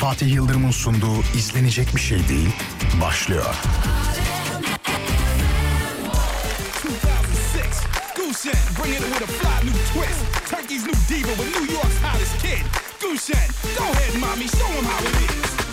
Fatih Yıldırım'ın sunduğu izlenecek bir şey değil başlıyor. Turkey's new diva with New York's hottest kid. Goosen, go ahead, mommy, show him how it is.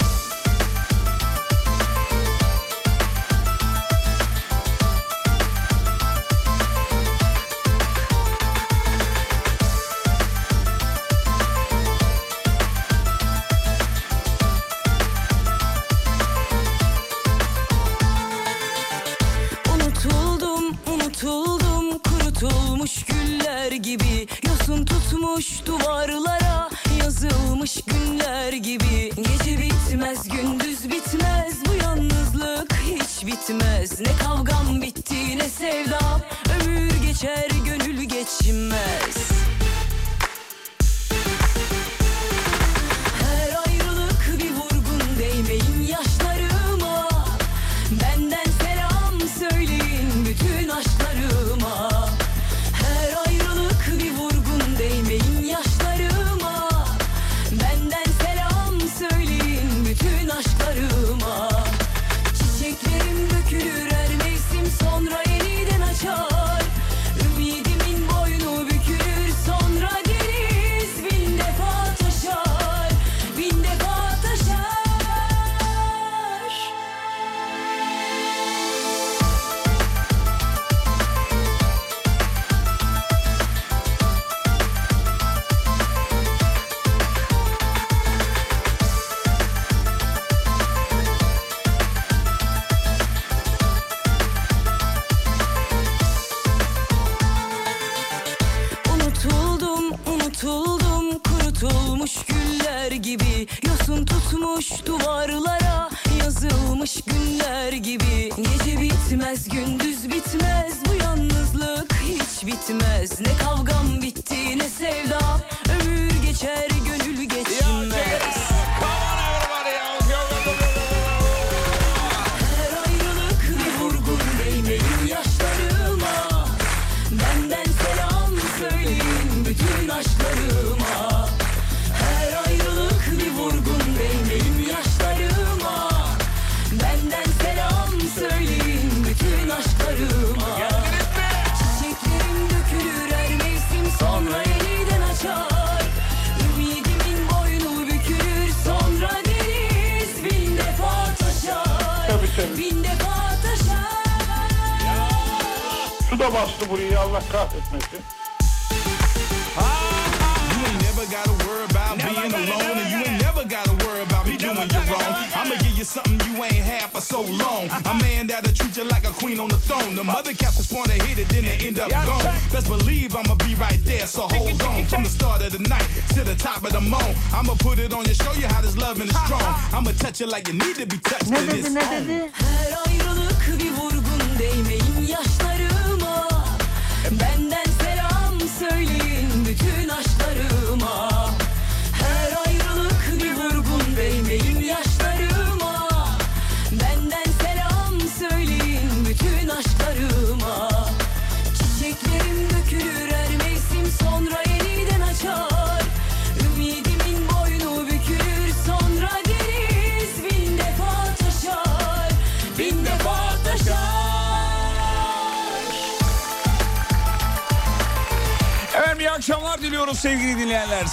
so long. A man that'll treat you like a queen on the throne. The mother cats just wanna hit it, then they end up gone. Best believe I'ma be right there, so hold on. From the start of the night to the top of the moon. I'ma put it on you, show you how this loving is strong. I'ma touch you like you need to be touched. Ne dedi.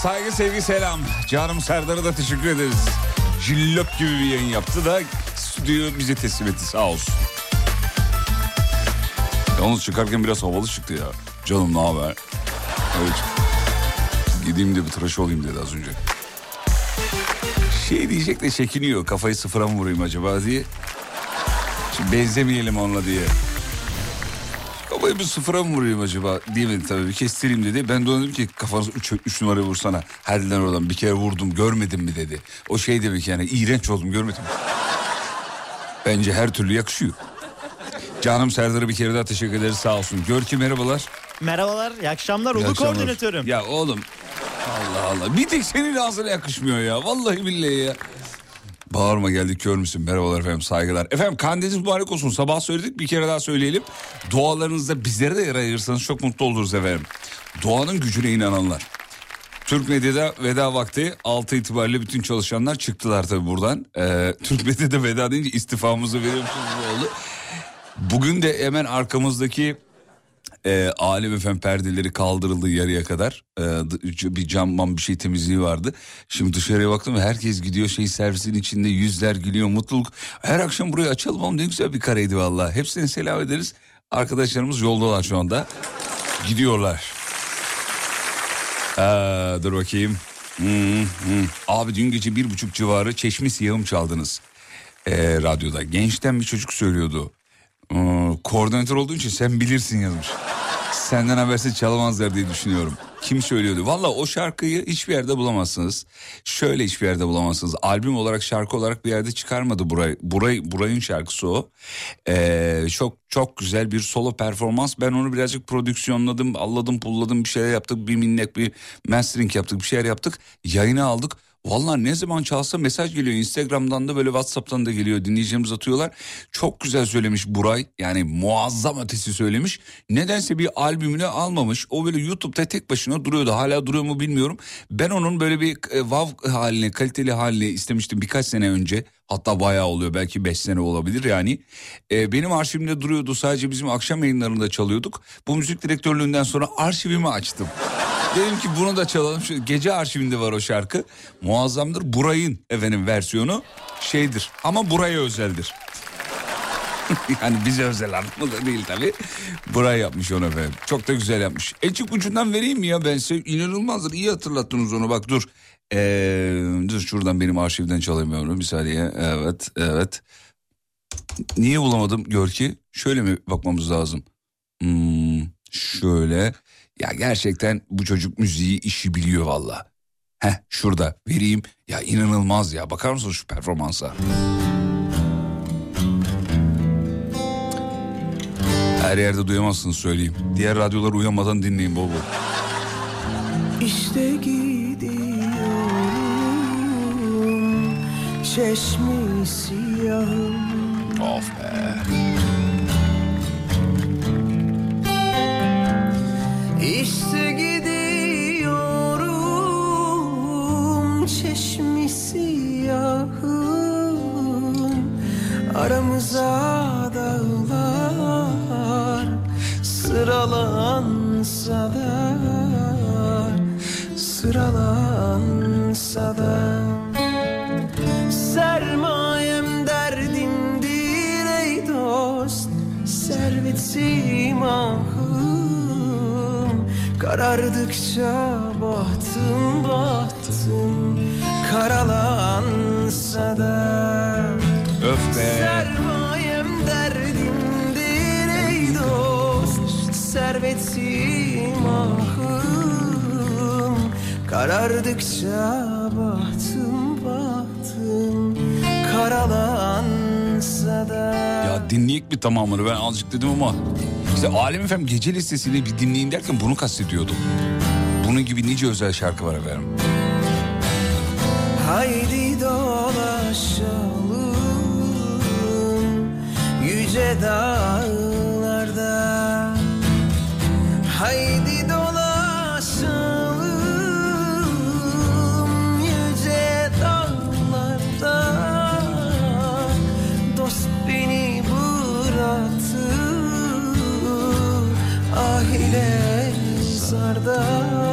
Saygı sevgi selam. Canım Serdar'a da teşekkür ederiz. Jillop gibi bir yayın yaptı da stüdyoyu bize teslim etti sağ olsun. Yalnız çıkarken biraz havalı çıktı ya. Canım ne haber? Evet. Gideyim de bir tıraş olayım dedi az önce. Şey diyecek de çekiniyor. Kafayı sıfıra mı vurayım acaba diye. Şimdi benzemeyelim onunla diye. Kafayı bir sıfıra mı vurayım acaba diyemedi tabii bir kestireyim dedi. Ben de ona dedim ki kafanızı 3 üç numara vursana. Herdiler oradan bir kere vurdum görmedin mi dedi. O şey demek yani iğrenç oldum görmedim. Bence her türlü yakışıyor. Canım Serdar'a bir kere daha teşekkür ederiz sağ olsun. Görki merhabalar. Merhabalar, iyi akşamlar. Ulu koordinatörüm. Ya oğlum Allah Allah. Bir tek senin ağzına yakışmıyor ya. Vallahi billahi ya. Bağırma geldik kör müsün? Merhabalar efendim saygılar. Efendim kandiliniz mübarek olsun. Sabah söyledik bir kere daha söyleyelim. Dualarınızda bizlere de yer ayırırsanız çok mutlu oluruz efendim. Doğanın gücüne inananlar. Türk Medya'da veda vakti 6 itibariyle bütün çalışanlar çıktılar tabii buradan. Ee, Türk Medya'da veda deyince istifamızı veriyormuşuz oldu. Bugün de hemen arkamızdaki e, Alem Efem perdeleri kaldırıldı yarıya kadar. E, bir camman bir şey temizliği vardı. Şimdi dışarıya baktım herkes gidiyor şey servisin içinde yüzler gülüyor mutluluk. Her akşam burayı açalım ne güzel bir kareydi valla. Hepsine selam ederiz. Arkadaşlarımız yoldalar şu anda. Gidiyorlar. Aa, dur bakayım. Hmm, hmm. Abi dün gece bir buçuk civarı çeşmi siyahım çaldınız. Ee, radyoda. Gençten bir çocuk söylüyordu. Ee, koordinatör olduğu için sen bilirsin yazmış. Senden habersiz çalamazlar diye düşünüyorum. Kim söylüyordu? Valla o şarkıyı hiçbir yerde bulamazsınız. Şöyle hiçbir yerde bulamazsınız. Albüm olarak şarkı olarak bir yerde çıkarmadı burayı. Buray, Buray'ın şarkısı o. Ee, çok çok güzel bir solo performans. Ben onu birazcık prodüksiyonladım, alladım, pulladım bir şeyler yaptık. Bir minnek bir mastering yaptık, bir şeyler yaptık. Yayına aldık. Vallahi ne zaman çalsa mesaj geliyor. Instagram'dan da böyle Whatsapp'tan da geliyor. Dinleyicilerimiz atıyorlar. Çok güzel söylemiş Buray. Yani muazzam ötesi söylemiş. Nedense bir albümünü almamış. O böyle YouTube'da tek başına duruyordu. Hala duruyor mu bilmiyorum. Ben onun böyle bir e, wow haline, kaliteli haline istemiştim birkaç sene önce. Hatta bayağı oluyor belki 5 sene olabilir yani. Ee, benim arşivimde duruyordu sadece bizim akşam yayınlarında çalıyorduk. Bu müzik direktörlüğünden sonra arşivimi açtım. Dedim ki bunu da çalalım. Şu gece arşivinde var o şarkı. Muazzamdır. Buray'ın efendim versiyonu şeydir ama buraya özeldir. yani bize özel anlamda değil tabi. Buray yapmış onu efendim. Çok da güzel yapmış. Elçik ucundan vereyim mi ya ben size? İnanılmazdır. İyi hatırlattınız onu bak dur. Ee, dur şuradan benim arşivden çalamıyorum bir saniye. Evet evet. Niye bulamadım gör ki? Şöyle mi bakmamız lazım? Hmm, şöyle. Ya gerçekten bu çocuk müziği işi biliyor valla. Heh şurada vereyim. Ya inanılmaz ya bakar mısınız şu performansa? Her yerde duyamazsınız söyleyeyim. Diğer radyolar uyamadan dinleyin bol bol. İşte gidiyorum çeşmi siyahım. Of be. İşte gidiyorum çeşmi siyahım Aramıza dağlar sıralansa da Sıralansa da Servetim ahım. Karardıkça bahtım bahtım. Karalansa da. Öf be. Sermayem derdimdir ey dost. Servetim ahım. Karardıkça bahtım bahtım. Karalansa Ya dinleyek bir tamamını ben azıcık dedim ama işte Alem Efem gece listesini bir dinleyin derken bunu kastediyordum. Bunun gibi nice özel şarkı var efendim. Haydi dolaşalım yüce dağlarda Haydi zarda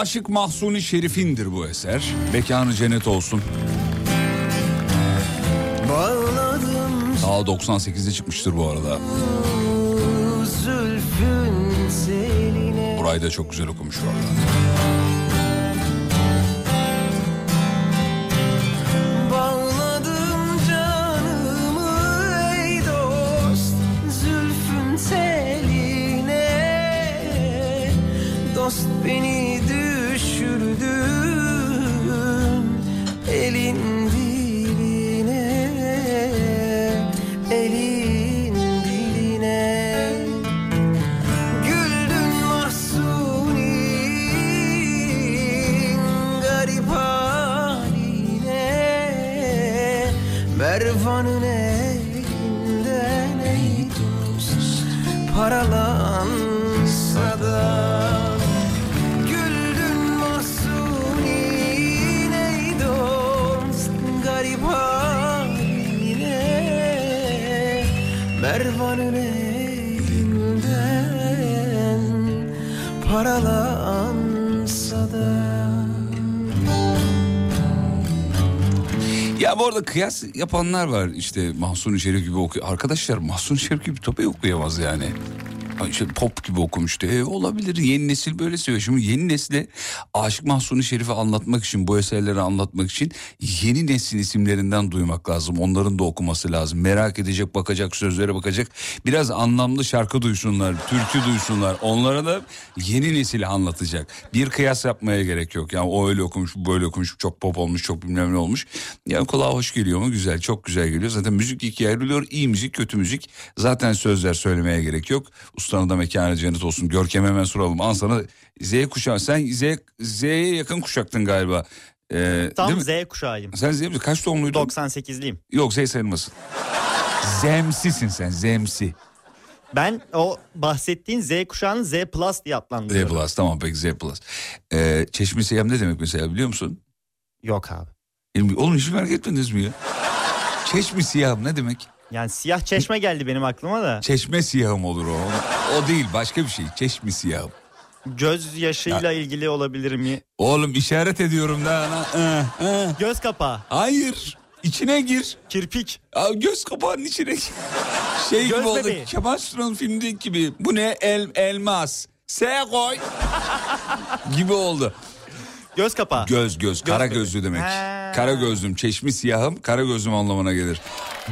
Aşık Mahsuni Şerif'indir bu eser. Mekanı cennet olsun. Bağladım Daha 98'de çıkmıştır bu arada. Burayı da çok güzel okumuş valla. Arada kıyas yapanlar var işte Mahsuni Şerif gibi okuyor. Arkadaşlar Mahsuni Şerif gibi tabii okuyamaz yani. İşte pop gibi okumuştu. E, olabilir yeni nesil böyle seviyor. Şimdi yeni nesle Aşık Mahsuni Şerif'i anlatmak için bu eserleri anlatmak için yeni neslin isimlerinden duymak lazım. Onların da okuması lazım. Merak edecek bakacak sözlere bakacak. Biraz anlamlı şarkı duysunlar, türkü duysunlar. Onlara da yeni nesili anlatacak. Bir kıyas yapmaya gerek yok. Yani o öyle okumuş, bu böyle okumuş, çok pop olmuş, çok bilmem ne olmuş. Yani kulağa hoş geliyor mu? Güzel, çok güzel geliyor. Zaten müzik ikiye ayrılıyor. İyi müzik, kötü müzik. Zaten sözler söylemeye gerek yok. Ustanın da mekanı cennet olsun. Görkem hemen soralım. An sana Z kuşağı. Sen Z, Z'ye yakın kuşaktın galiba. Ee, Tam değil mi? Z kuşağıyım. Sen Z? Kaç doğumluydun? 98'liyim. Yok Z sayılmasın. Zemsisin sen, zemsi. Ben o bahsettiğin Z kuşağını Z Plus diye Z adlandırıyorum. Plus tamam peki Z Plus. Ee, Çeşme Siyam ne demek mesela biliyor musun? Yok abi. Oğlum hiç merak etmediniz mi ya? Çeşme Siyam ne demek? Yani siyah çeşme geldi benim aklıma da. Çeşme siyahım olur o. O değil başka bir şey. Çeşme siyahım. Göz yaşıyla ilgili olabilir mi? Oğlum işaret ediyorum da. Ee, ee. Göz kapağı, Hayır. İçine gir. kirpik. Aa, göz kapağının içine gir. Şey Göz gibi oldu. bebeği. Kemal Sunal'ın filmindeki gibi. Bu ne? El, elmas. S koy. gibi oldu. Göz kapağı. Göz göz. Kara bebeği. gözlü demek. Ha. Kara gözlüm. Çeşmi siyahım. Kara gözlüm anlamına gelir.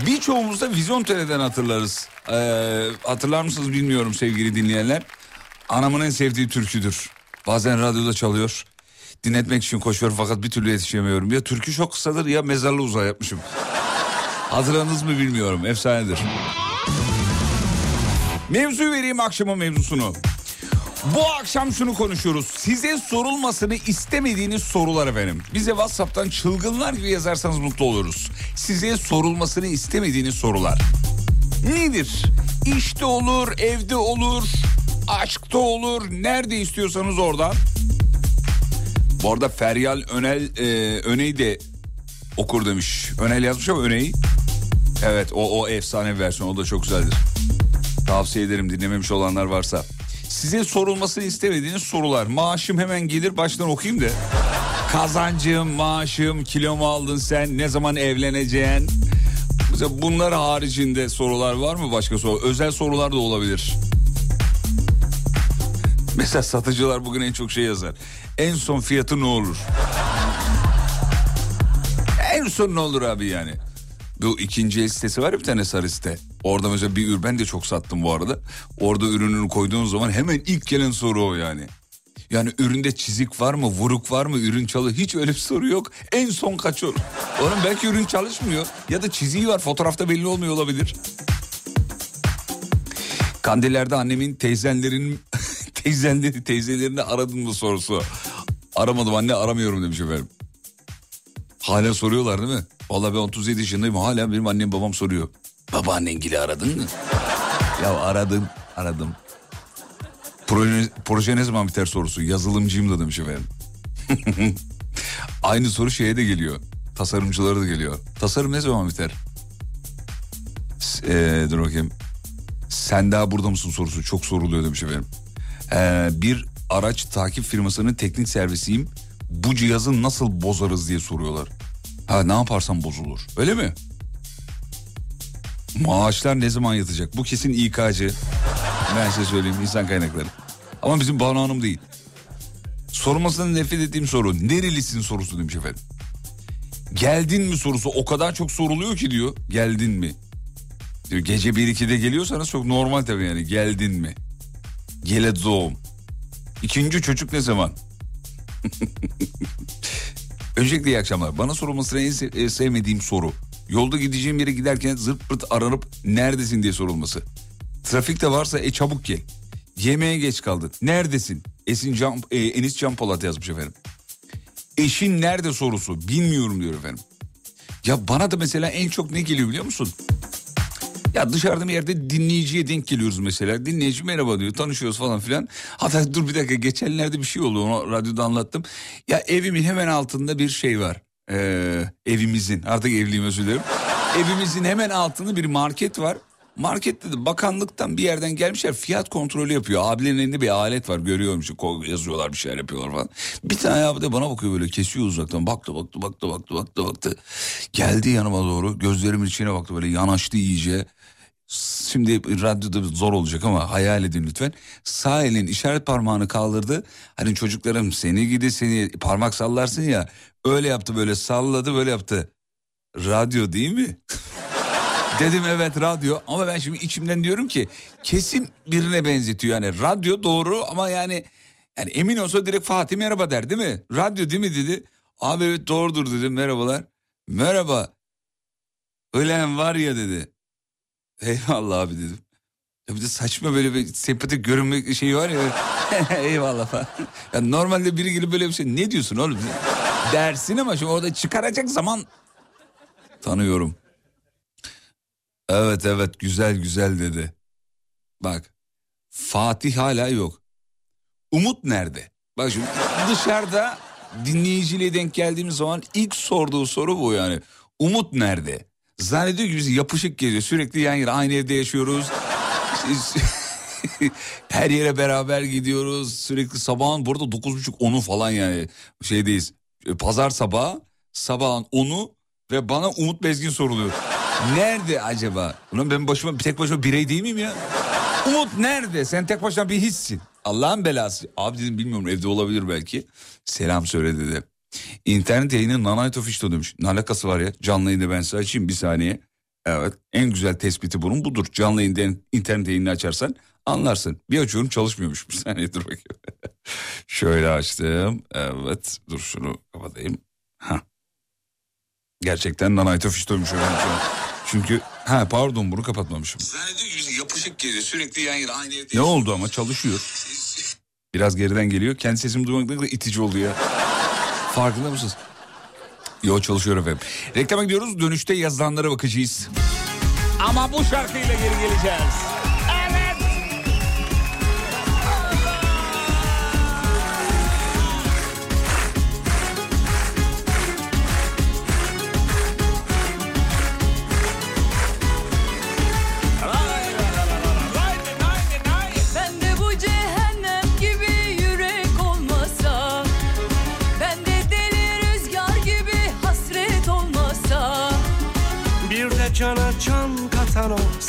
Birçoğumuz da Vizyon TV'den hatırlarız. Ee, hatırlar mısınız bilmiyorum sevgili dinleyenler. Anamın en sevdiği türküdür. Bazen radyoda çalıyor. Dinletmek için koşuyorum fakat bir türlü yetişemiyorum. Ya türkü çok kısadır ya mezarlı uzağa yapmışım. Hatırladınız mı bilmiyorum. Efsanedir. Mevzu vereyim akşamın mevzusunu. Bu akşam şunu konuşuyoruz. Size sorulmasını istemediğiniz sorular efendim. Bize WhatsApp'tan çılgınlar gibi yazarsanız mutlu oluruz. Size sorulmasını istemediğiniz sorular. Nedir? İşte olur, evde olur, aşkta olur, nerede istiyorsanız oradan. Bu arada Feryal Önel, e, Öney de okur demiş. Önel yazmış ama Öney. Evet o, o efsane bir versiyon o da çok güzeldir. Tavsiye ederim dinlememiş olanlar varsa. Size sorulmasını istemediğiniz sorular. Maaşım hemen gelir baştan okuyayım da. Kazancım, maaşım, kilo mu aldın sen, ne zaman evleneceksin? Mesela bunlar haricinde sorular var mı başka soru? Özel sorular da olabilir. Mesela satıcılar bugün en çok şey yazar. En son fiyatı ne olur? en son ne olur abi yani? Bu ikinci el sitesi var ya bir tane sarı site. Orada mesela bir ürün ben de çok sattım bu arada. Orada ürününü koyduğun zaman hemen ilk gelen soru o yani. Yani üründe çizik var mı, vuruk var mı, ürün çalı hiç öyle bir soru yok. En son kaç olur? Oğlum belki ürün çalışmıyor ya da çiziği var fotoğrafta belli olmuyor olabilir. Kandillerde annemin teyzenlerin teyzenleri teyzelerini aradın mı sorusu. Aramadım anne aramıyorum demiş efendim. Hala soruyorlar değil mi? Vallahi ben 37 yaşındayım hala benim annem babam soruyor. Babaannengili aradın mı? ya aradım aradım. Proje, proje ne zaman biter sorusu. Yazılımcıyım da demiş efendim. Aynı soru şeye de geliyor. Tasarımcılara da geliyor. Tasarım ne zaman biter? Ee, dur bakayım. Sen daha burada mısın sorusu çok soruluyor demiş efendim. Ee, bir araç takip firmasının teknik servisiyim. Bu cihazı nasıl bozarız diye soruyorlar. Ha ne yaparsan bozulur. Öyle mi? Maaşlar ne zaman yatacak? Bu kesin İK'cı. Ben size söyleyeyim insan kaynakları. Ama bizim Banu Hanım değil. Sormasından nefret ettiğim soru. Nerelisin sorusu demiş efendim. Geldin mi sorusu o kadar çok soruluyor ki diyor. Geldin mi? Diyor, gece 1-2'de geliyorsanız çok normal tabii yani. Geldin mi? Geleceğim. İkinci çocuk ne zaman? Öncelikle iyi akşamlar. Bana sorulmasını en e, sevmediğim soru. Yolda gideceğim yere giderken zırt pırt aranıp neredesin diye sorulması. Trafikte varsa e çabuk gel. Yemeğe geç kaldın. Neredesin? Esin Can, e, Enis Can Polat yazmış efendim. Eşin nerede sorusu. Bilmiyorum diyor efendim. Ya bana da mesela en çok ne geliyor biliyor musun? Ya dışarıda bir yerde dinleyiciye denk geliyoruz mesela. Dinleyici merhaba diyor tanışıyoruz falan filan. Hatta dur bir dakika geçenlerde bir şey oldu onu radyoda anlattım. Ya evimin hemen altında bir şey var. Ee, evimizin artık evliyim özür dilerim. Evimizin hemen altında bir market var. Markette de bakanlıktan bir yerden gelmişler fiyat kontrolü yapıyor. Abilerin elinde bir alet var görüyorum işte yazıyorlar bir şeyler yapıyorlar falan. Bir tane abi de bana bakıyor böyle kesiyor uzaktan baktı baktı baktı baktı baktı baktı. Geldi yanıma doğru gözlerimin içine baktı böyle yanaştı iyice. Şimdi radyoda zor olacak ama hayal edin lütfen. Sağ elin işaret parmağını kaldırdı. Hani çocuklarım seni gidi seni parmak sallarsın ya. Öyle yaptı böyle salladı böyle yaptı. Radyo değil mi? Dedim evet radyo ama ben şimdi içimden diyorum ki kesin birine benzetiyor yani radyo doğru ama yani yani emin olsa direkt Fatih merhaba der değil mi? Radyo değil mi dedi. Abi evet doğrudur dedim merhabalar. Merhaba. Ölen var ya dedi. Eyvallah abi dedim. Ya bir de saçma böyle bir sempatik görünme şeyi var ya. Eyvallah falan. Ya normalde biri gelip böyle bir şey ne diyorsun oğlum? Dersin ama şimdi orada çıkaracak zaman tanıyorum. Evet evet güzel güzel dedi. Bak Fatih hala yok. Umut nerede? Bak şimdi dışarıda dinleyiciyle denk geldiğimiz zaman ilk sorduğu soru bu yani. Umut nerede? Zannediyor ki biz yapışık geziyor. Sürekli yan yana aynı evde yaşıyoruz. Her yere beraber gidiyoruz. Sürekli sabahın burada 9.30 10'u falan yani şeydeyiz. Pazar sabahı sabahın 10'u ve bana Umut Bezgin soruluyor. Nerede acaba? Ulan ben başıma tek başıma birey değil miyim ya? Umut nerede? Sen tek başına bir hissin. Allah'ın belası. Abi dedim bilmiyorum evde olabilir belki. Selam söyle dedi. İnternet yayını Nanite Official demiş. Ne alakası var ya? Canlı yayını ben size açayım bir saniye. Evet en güzel tespiti bunun budur. Canlı yayında internet yayını açarsan anlarsın. Bir açıyorum çalışmıyormuş bir saniye dur bakayım. Şöyle açtım. Evet dur şunu kapatayım. Hah. Gerçekten öyle bir şey. Çünkü ha pardon bunu kapatmamışım. Zannediyor yapışık geliyor sürekli yan yana aynı evde. Ne oldu ama çalışıyor. Biraz geriden geliyor. Kendi sesimi duymak ne kadar itici oldu ya. Farkında mısınız? Yo çalışıyor efendim. Reklama gidiyoruz. Dönüşte yazılanlara bakacağız. Ama bu şarkıyla geri geleceğiz.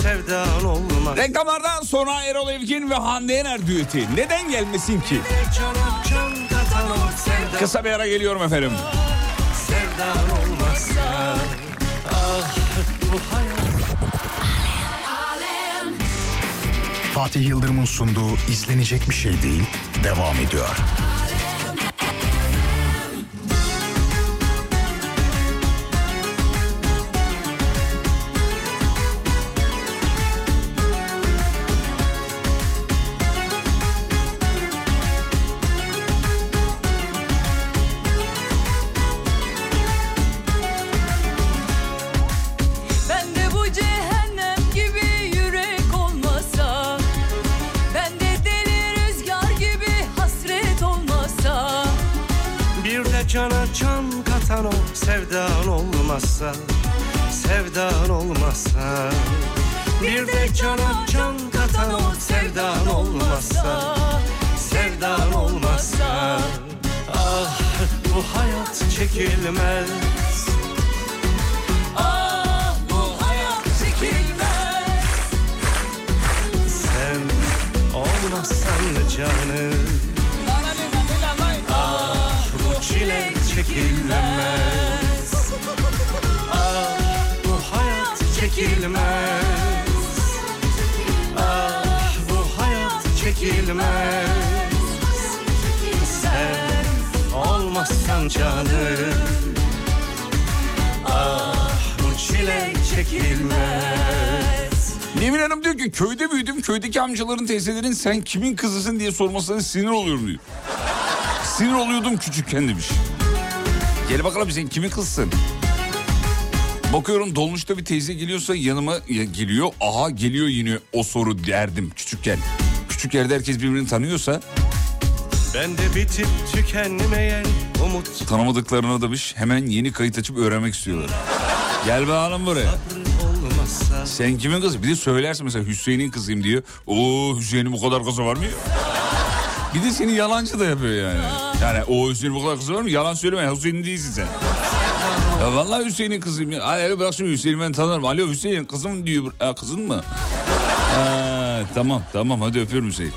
Sevdan olmaz Reklamlardan sonra Erol Evgin ve Hande Yener düeti. Neden gelmesin ki? Can Kısa bir ara geliyorum efendim. sevdan olmazsa Ah bu hayat Fatih Yıldırım'ın sunduğu izlenecek bir şey değil devam ediyor. Amcaların teyzelerin sen kimin kızısın diye sormasına sinir oluyorum diyor. sinir oluyordum küçükken demiş. Gel bakalım sen kimin kızsın? Bakıyorum dolmuşta bir teyze geliyorsa yanıma ya geliyor. Aha geliyor yine o soru derdim küçükken. Küçük yerde herkes birbirini tanıyorsa Ben de bitip tükenmeyen umut tanımadıklarına da bir hemen yeni kayıt açıp öğrenmek istiyorlar. Gel be hanım buraya. Sen kimin kızı? Bir de söylersin mesela Hüseyin'in kızıyım diyor. Oo Hüseyin'in bu kadar kızı var mı? Bir de seni yalancı da yapıyor yani. Yani o Hüseyin'in bu kadar kızı var mı? Yalan söyleme. Hüseyin'in değilsin sen. Ya vallahi Hüseyin'in kızıyım ya. Alo bırak şimdi Hüseyin'i ben tanırım. Alo Hüseyin kızım diyor. Ha, kızın mı? Ha, tamam tamam hadi öpüyorum Hüseyin.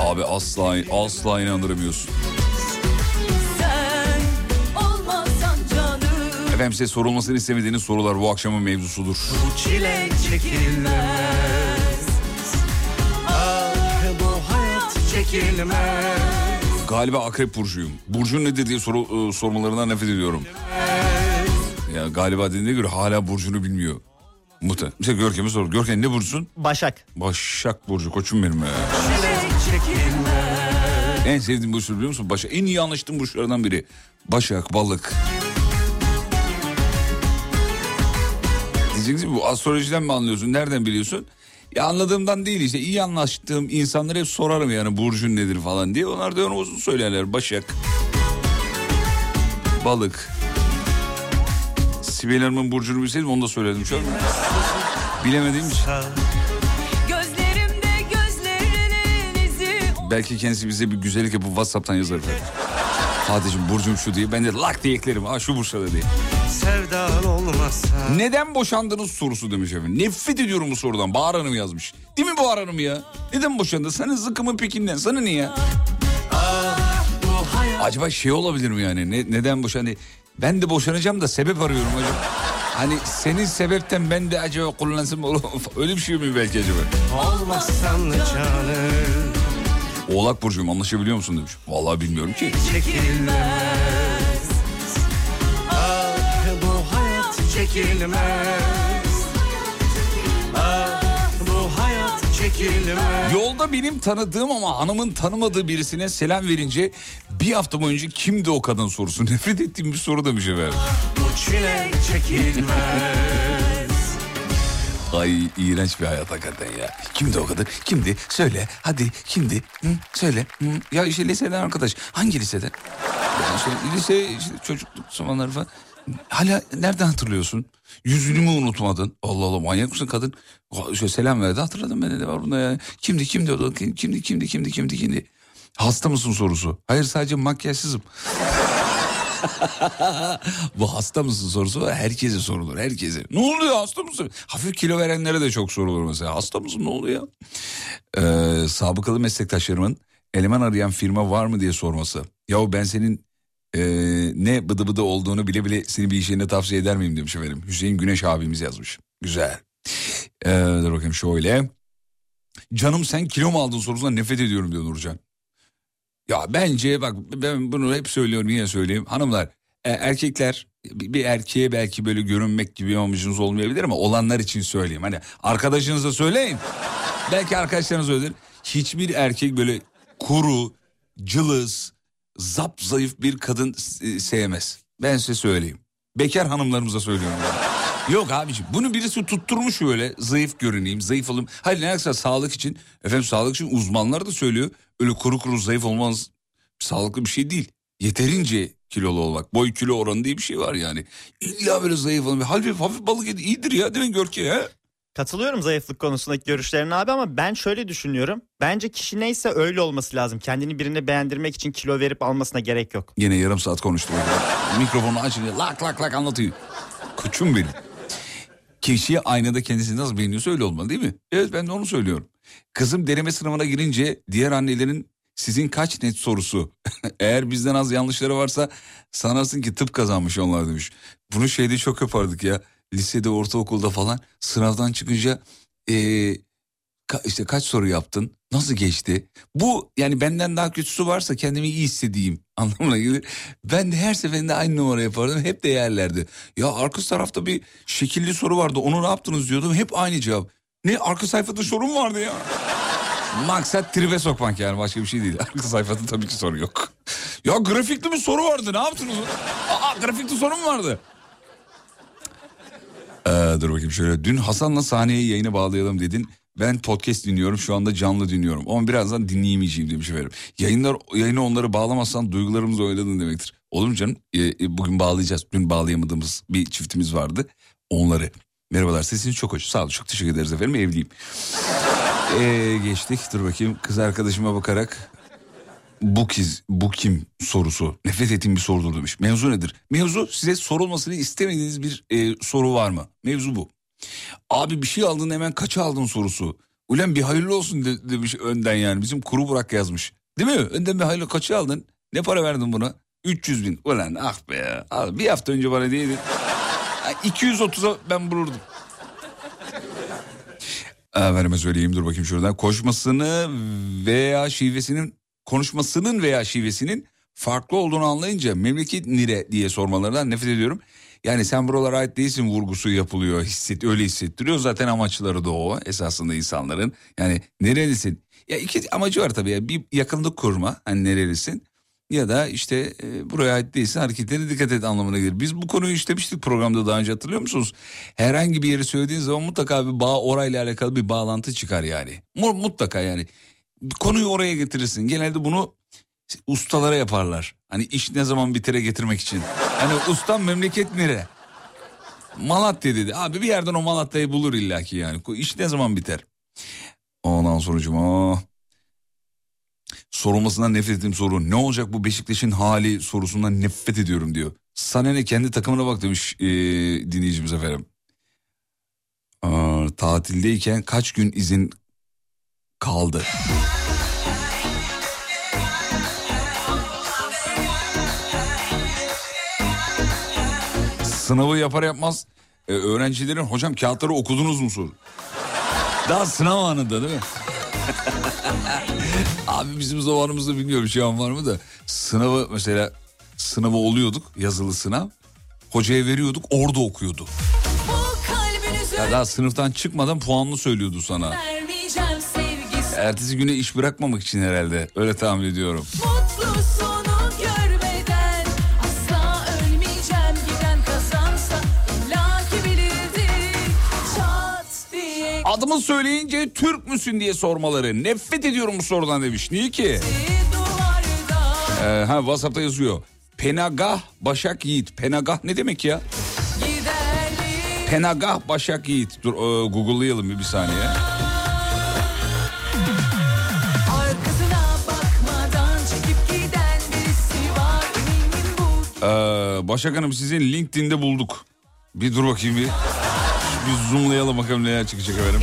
Abi asla asla inandıramıyorsun. Efendim size sorulmasını istemediğiniz sorular bu akşamın mevzusudur. bu çile çekilmez Ah bu hayat çekilmez Galiba akrep burcuyum. Burcun nedir diye soru, e, sormalarından nefret ediyorum. Ya galiba dediğine göre hala burcunu bilmiyor. Muhtemelen. Mesela Görkem'e sor. Görkem ne burcusun? Başak. Başak Burcu koçum benim ya. En sevdiğim burç biliyor musun? Başak. En iyi anlaştığım burçlardan biri. Başak, balık. Diyeceksiniz ki, bu astrolojiden mi anlıyorsun? Nereden biliyorsun? Ya anladığımdan değil işte. iyi anlaştığım insanlara hep sorarım yani burcun nedir falan diye. Onlar da onu uzun söylerler. Başak. Balık. Sibel Hanım'ın burcunu bilseydim onu da söyledim şu an. Bilemediğim için. Belki kendisi bize bir güzellik yapıp Whatsapp'tan yazar. Fatih'im burcum şu diye. Ben de lak diye eklerim. Ha şu burçta diye. Sevdan olmazsa Neden boşandınız sorusu demiş efendim. Nefret ediyorum bu sorudan. Bahar Hanım yazmış. Değil mi Bahar Hanım ya? Neden boşandın? Sana zıkkımın pekinden. Sana niye? Acaba şey olabilir mi yani? Ne, neden boşandı? Ben de boşanacağım da sebep arıyorum hocam. Hani senin sebepten ben de acaba kullansam. Öyle bir şey mi belki acaba? olmazsan canım Oğlak burcuyum anlaşabiliyor musun demiş. Vallahi bilmiyorum ki. çekilmez çekilmez Ah bu hayat çekilmez Yolda benim tanıdığım ama hanımın tanımadığı birisine selam verince bir hafta boyunca kimdi o kadın sorusu. Nefret ettiğim bir soru demiş efendim. Bu çile çekilmez Ay iğrenç bir hayat hakikaten ya. Kimdi o kadın? Kimdi? Söyle hadi kimdi? Hı? Söyle. Hı? Ya işte liseden arkadaş. Hangi liseden? Ya işte lise işte çocukluk zamanları falan. Hala nereden hatırlıyorsun? Yüzünü mü unutmadın? Allah Allah manyak mısın kadın? Şöyle selam verdi hatırladım ben de var bunda ya. Kimdi kimdi o da? Kim- kimdi kimdi kimdi kimdi kimdi? Hasta mısın sorusu. Hayır sadece makyajsızım. Bu hasta mısın sorusu. Herkese sorulur. Herkese. Ne oluyor hasta mısın? Hafif kilo verenlere de çok sorulur mesela. Hasta mısın ne oluyor? Ee, sabıkalı meslektaşlarımın eleman arayan firma var mı diye sorması. Yahu ben senin ee, ne bıdı bıdı olduğunu bile bile seni bir iş yerine tavsiye eder miyim demiş efendim. Hüseyin Güneş abimiz yazmış. Güzel. Ee, dur bakayım şöyle. Canım sen kilo mu aldın sorusuna nefret ediyorum diyor Nurcan. Ya bence bak ben bunu hep söylüyorum yine söyleyeyim. Hanımlar e, erkekler bir erkeğe belki böyle görünmek gibi amacınız olmayabilir ama olanlar için söyleyeyim. Hani arkadaşınıza söyleyin. belki arkadaşlarınız öyledir. Hiçbir erkek böyle kuru, cılız, zap zayıf bir kadın e, sevmez. Ben size söyleyeyim. Bekar hanımlarımıza söylüyorum. yani. Yok abiciğim bunu birisi tutturmuş öyle zayıf görüneyim zayıf olayım. Hayır ne yaksa sağlık için efendim sağlık için uzmanlar da söylüyor. Öyle kuru kuru zayıf olmanız sağlıklı bir şey değil. Yeterince kilolu olmak. Boy kilo oranı diye bir şey var yani. İlla böyle zayıf olmak. Hafif, hafif balık yedi iyidir ya değil mi Görke ya? Katılıyorum zayıflık konusundaki görüşlerine abi ama ben şöyle düşünüyorum. Bence kişi neyse öyle olması lazım. Kendini birine beğendirmek için kilo verip almasına gerek yok. Yine yarım saat konuştum. Mikrofonu açınca lak lak lak anlatıyor. Koçum benim. Kişi aynada kendisini nasıl beğeniyorsa öyle olmalı değil mi? Evet ben de onu söylüyorum. Kızım deneme sınavına girince diğer annelerin sizin kaç net sorusu. Eğer bizden az yanlışları varsa sanarsın ki tıp kazanmış onlar demiş. Bunu şeyde çok yapardık ya. Lisede, ortaokulda falan sınavdan çıkınca eee, ka- işte kaç soru yaptın? Nasıl geçti? Bu yani benden daha kötüsü varsa kendimi iyi hissedeyim anlamına gelir. Ben de her seferinde aynı numara yapardım. Hep de yerlerdi. Ya arka tarafta bir şekilli soru vardı. Onu ne yaptınız diyordum. Hep aynı cevap. Ne arka sayfada sorun vardı ya. Maksat tribe sokmak yani başka bir şey değil. Arka sayfada tabii ki soru yok. Ya grafikli bir soru vardı ne yaptınız? Aa grafikli soru mu vardı? Ee, dur bakayım şöyle. Dün Hasan'la sahneye yayını bağlayalım dedin. Ben podcast dinliyorum şu anda canlı dinliyorum. Ama birazdan dinleyemeyeceğim demiş efendim. Yayınlar, yayını onları bağlamazsan duygularımız oynadın demektir. Olur mu canım? Ee, e, bugün bağlayacağız. Dün bağlayamadığımız bir çiftimiz vardı. Onları. Merhabalar sesiniz çok hoş. Sağ olun çok teşekkür ederiz efendim evliyim. Ee, geçtik dur bakayım kız arkadaşıma bakarak bu kiz bu kim sorusu nefret ettiğim bir sorudur demiş. Mevzu nedir? Mevzu size sorulmasını istemediğiniz bir e, soru var mı? Mevzu bu. Abi bir şey aldın hemen kaça aldın sorusu. Ulan bir hayırlı olsun de- demiş önden yani bizim kuru Burak yazmış. Değil mi? Önden bir hayırlı kaça aldın? Ne para verdin buna? 300 bin. Ulan ah be ya. Abi bir hafta önce bana değildin. 230'a ben bulurdum. Efendime söyleyeyim dur bakayım şuradan. Koşmasını veya şivesinin konuşmasının veya şivesinin farklı olduğunu anlayınca memleket nire diye sormalarından nefret ediyorum. Yani sen buralara ait değilsin vurgusu yapılıyor. Hisset, öyle hissettiriyor. Zaten amaçları da o esasında insanların. Yani nerelisin? Ya iki amacı var tabii. ya. Bir yakınlık kurma. Hani nerelisin? Ya da işte e, buraya ait değilsin hareketlerine dikkat et anlamına gelir. Biz bu konuyu işlemiştik programda daha önce hatırlıyor musunuz? Herhangi bir yeri söylediğin zaman mutlaka bir bağ orayla alakalı bir bağlantı çıkar yani. Mu- Mutlaka yani. Konuyu oraya getirirsin. Genelde bunu ustalara yaparlar. Hani iş ne zaman bitire getirmek için. Hani ustam memleket nere? Malatya dedi. Abi bir yerden o Malatya'yı bulur illaki yani. İş ne zaman biter? Ondan sonucuma sorulmasından nefret ettiğim soru. Ne olacak bu Beşiktaş'ın hali sorusundan nefret ediyorum diyor. Sana ne kendi takımına bak demiş ee, dinleyicimiz efendim. Aa, tatildeyken kaç gün izin kaldı? Sınavı yapar yapmaz e, öğrencilerin hocam kağıtları okudunuz mu soru. Daha sınav anında değil mi? Abi bizim zamanımızda bilmiyorum şu an var mı da sınavı mesela sınavı oluyorduk yazılı sınav. Hocaya veriyorduk orada okuyordu. Ya daha sınıftan çıkmadan puanını söylüyordu sana. sevgisi Ertesi güne iş bırakmamak için herhalde öyle tahmin ediyorum. Mutlu sonu görmeden Asla ölmeyeceğim giden kazansa illaki bilirdik Çat diye Adımı söyleyince Türk müsün diye sormaları. Nefret ediyorum bu sorudan demiş. Niye ki? Ee, ha WhatsApp'ta yazıyor. Penagah Başak Yiğit. Penagah ne demek ya? Penagah Başak Yiğit. Dur e, Google'layalım bir, bir saniye. Ee, Başak Hanım sizin LinkedIn'de bulduk. Bir dur bakayım bir. Bir zoomlayalım bakalım neler çıkacak efendim.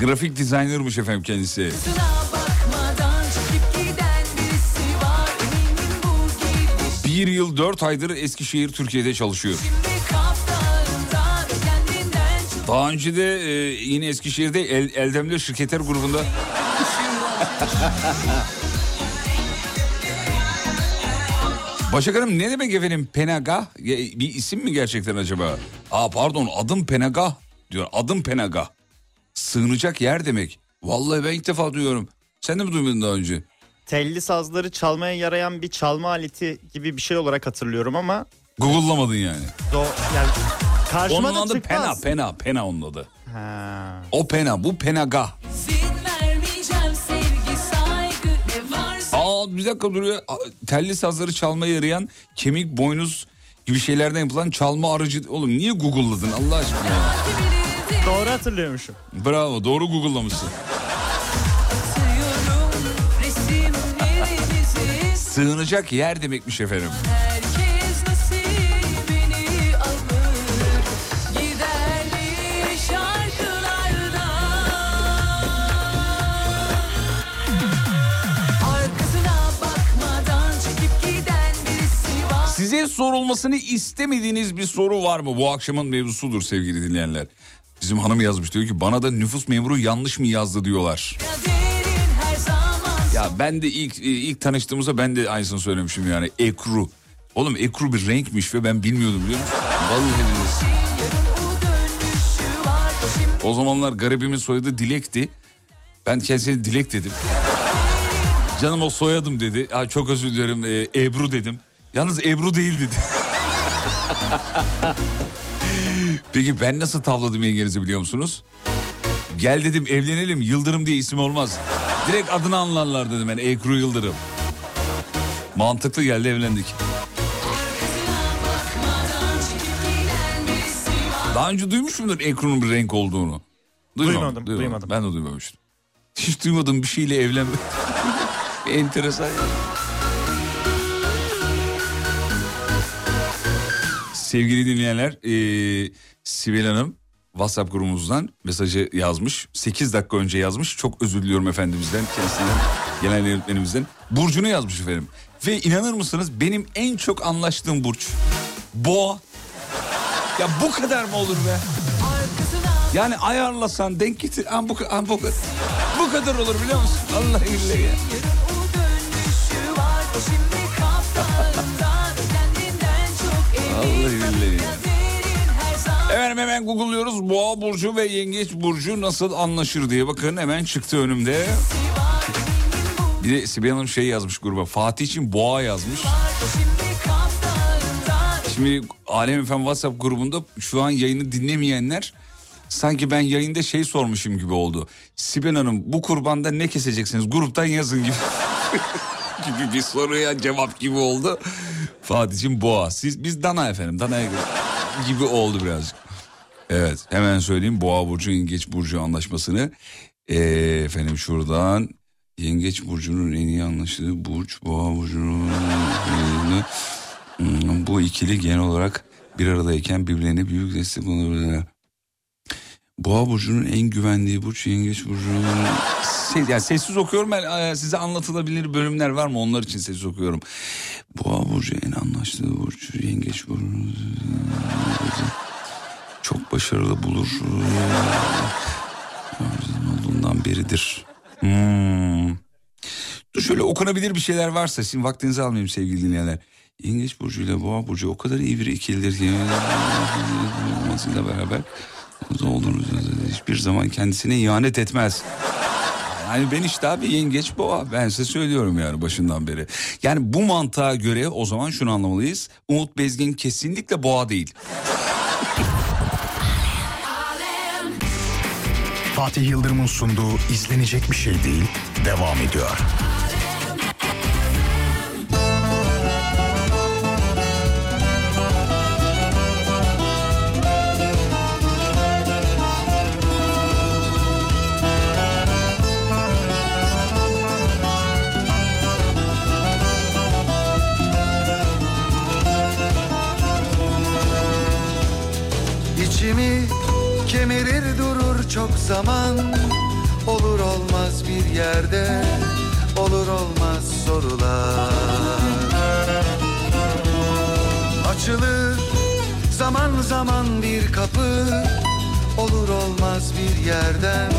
Grafik dizaynermiş efendim kendisi. Bir yıl dört aydır Eskişehir Türkiye'de çalışıyor. Daha önce de e, yine Eskişehir'de El, Eldemli Şirketler grubunda Başak Hanım ne demek efendim Penagah? Bir isim mi gerçekten acaba? Aa pardon adım Penagah diyor. Adım Penagah. Sığınacak yer demek. Vallahi ben ilk defa duyuyorum. Sen de mi duymadın daha önce? Telli sazları çalmaya yarayan bir çalma aleti gibi bir şey olarak hatırlıyorum ama Google'lamadın yani. do yani karşıma Onun da adı Pena, çıkmaz. Pena, Pena onun adı. Ha. O Pena, bu Penagah. izin Aa bir dakika duruyor. Telli sazları çalmaya yarayan kemik, boynuz gibi şeylerden yapılan çalma aracı. Oğlum niye Google'ladın Allah aşkına? Doğru hatırlıyormuşum. Bravo doğru Google'lamışsın. Sığınacak yer demekmiş efendim. Herkes sorulmasını istemediğiniz bir soru var mı? Bu akşamın mevzusudur sevgili dinleyenler. Bizim hanım yazmış diyor ki bana da nüfus memuru yanlış mı yazdı diyorlar. Ya ben de ilk ilk tanıştığımızda ben de aynısını söylemişim yani ekru. Oğlum ekru bir renkmiş ve ben bilmiyordum biliyor musun? Vallahi billahi. o zamanlar garibimin soyadı Dilek'ti. Ben kendisine Dilek dedim. Canım o soyadım dedi. Ya çok özür dilerim e, Ebru dedim. Yalnız Ebru değil dedi. Peki ben nasıl tavladım yengenizi biliyor musunuz? Gel dedim evlenelim Yıldırım diye isim olmaz. Direkt adını anlarlar dedim ben Ekru Yıldırım. Mantıklı geldi evlendik. Daha önce duymuş muydun Ekru'nun bir renk olduğunu? Duymadım, duymadım. Ben de duymamıştım. Hiç duymadığım bir şeyle evlenmek. Enteresan ya. Sevgili dinleyenler, eee Sibel Hanım WhatsApp grubumuzdan mesajı yazmış. 8 dakika önce yazmış. Çok özür diliyorum efendimizden, kendisinden, genel yönetmenimizden. Burcu'nu yazmış efendim. Ve inanır mısınız benim en çok anlaştığım burç. Boğa. Ya bu kadar mı olur be? Yani ayarlasan denk getir. An bu, an bu, bu kadar olur biliyor musun? Allah billahi. Efendim hemen google'lıyoruz. Boğa burcu ve yengeç burcu nasıl anlaşır diye. Bakın hemen çıktı önümde. Bir de Sibel Hanım şey yazmış gruba. Fatih için boğa yazmış. Şimdi Alem Efem WhatsApp grubunda şu an yayını dinlemeyenler sanki ben yayında şey sormuşum gibi oldu. Sibel Hanım bu kurbanda ne keseceksiniz? Gruptan yazın gibi. gibi bir soruya cevap gibi oldu. Fatih'im boğa. Siz, biz dana efendim. Danaya gibi oldu birazcık. Evet hemen söyleyeyim Boğa Burcu Yengeç Burcu anlaşmasını. Ee, efendim şuradan Yengeç Burcu'nun en iyi anlaştığı Burç Boğa Burcu'nun Hmm, bu ikili genel olarak bir aradayken birbirlerine büyük destek olabilirler. Boğa burcunun en güvendiği burç yengeç burcunun... Se- yani sessiz okuyorum ben size anlatılabilir bölümler var mı onlar için sessiz okuyorum. Boğa burcu en anlaştığı burç yengeç burcu başarılı bulur olduğundan beridir. Hmm. Dur şöyle okunabilir bir şeyler varsa şimdi vaktinizi almayayım sevgili dinleyenler. Yengeç burcu ile boğa burcu o kadar iyi bir ikilidir ki olmasıyla beraber olur hiçbir zaman kendisine ihanet etmez. Yani ben işte abi yengeç boğa ben size söylüyorum yani başından beri. Yani bu mantığa göre o zaman şunu anlamalıyız. Umut Bezgin kesinlikle boğa değil. Fatih Yıldırım'ın sunduğu izlenecek bir şey değil devam ediyor. Zaman Olur olmaz bir yerde Olur olmaz sorular. Açılır zaman zaman bir kapı Olur olmaz bir yerden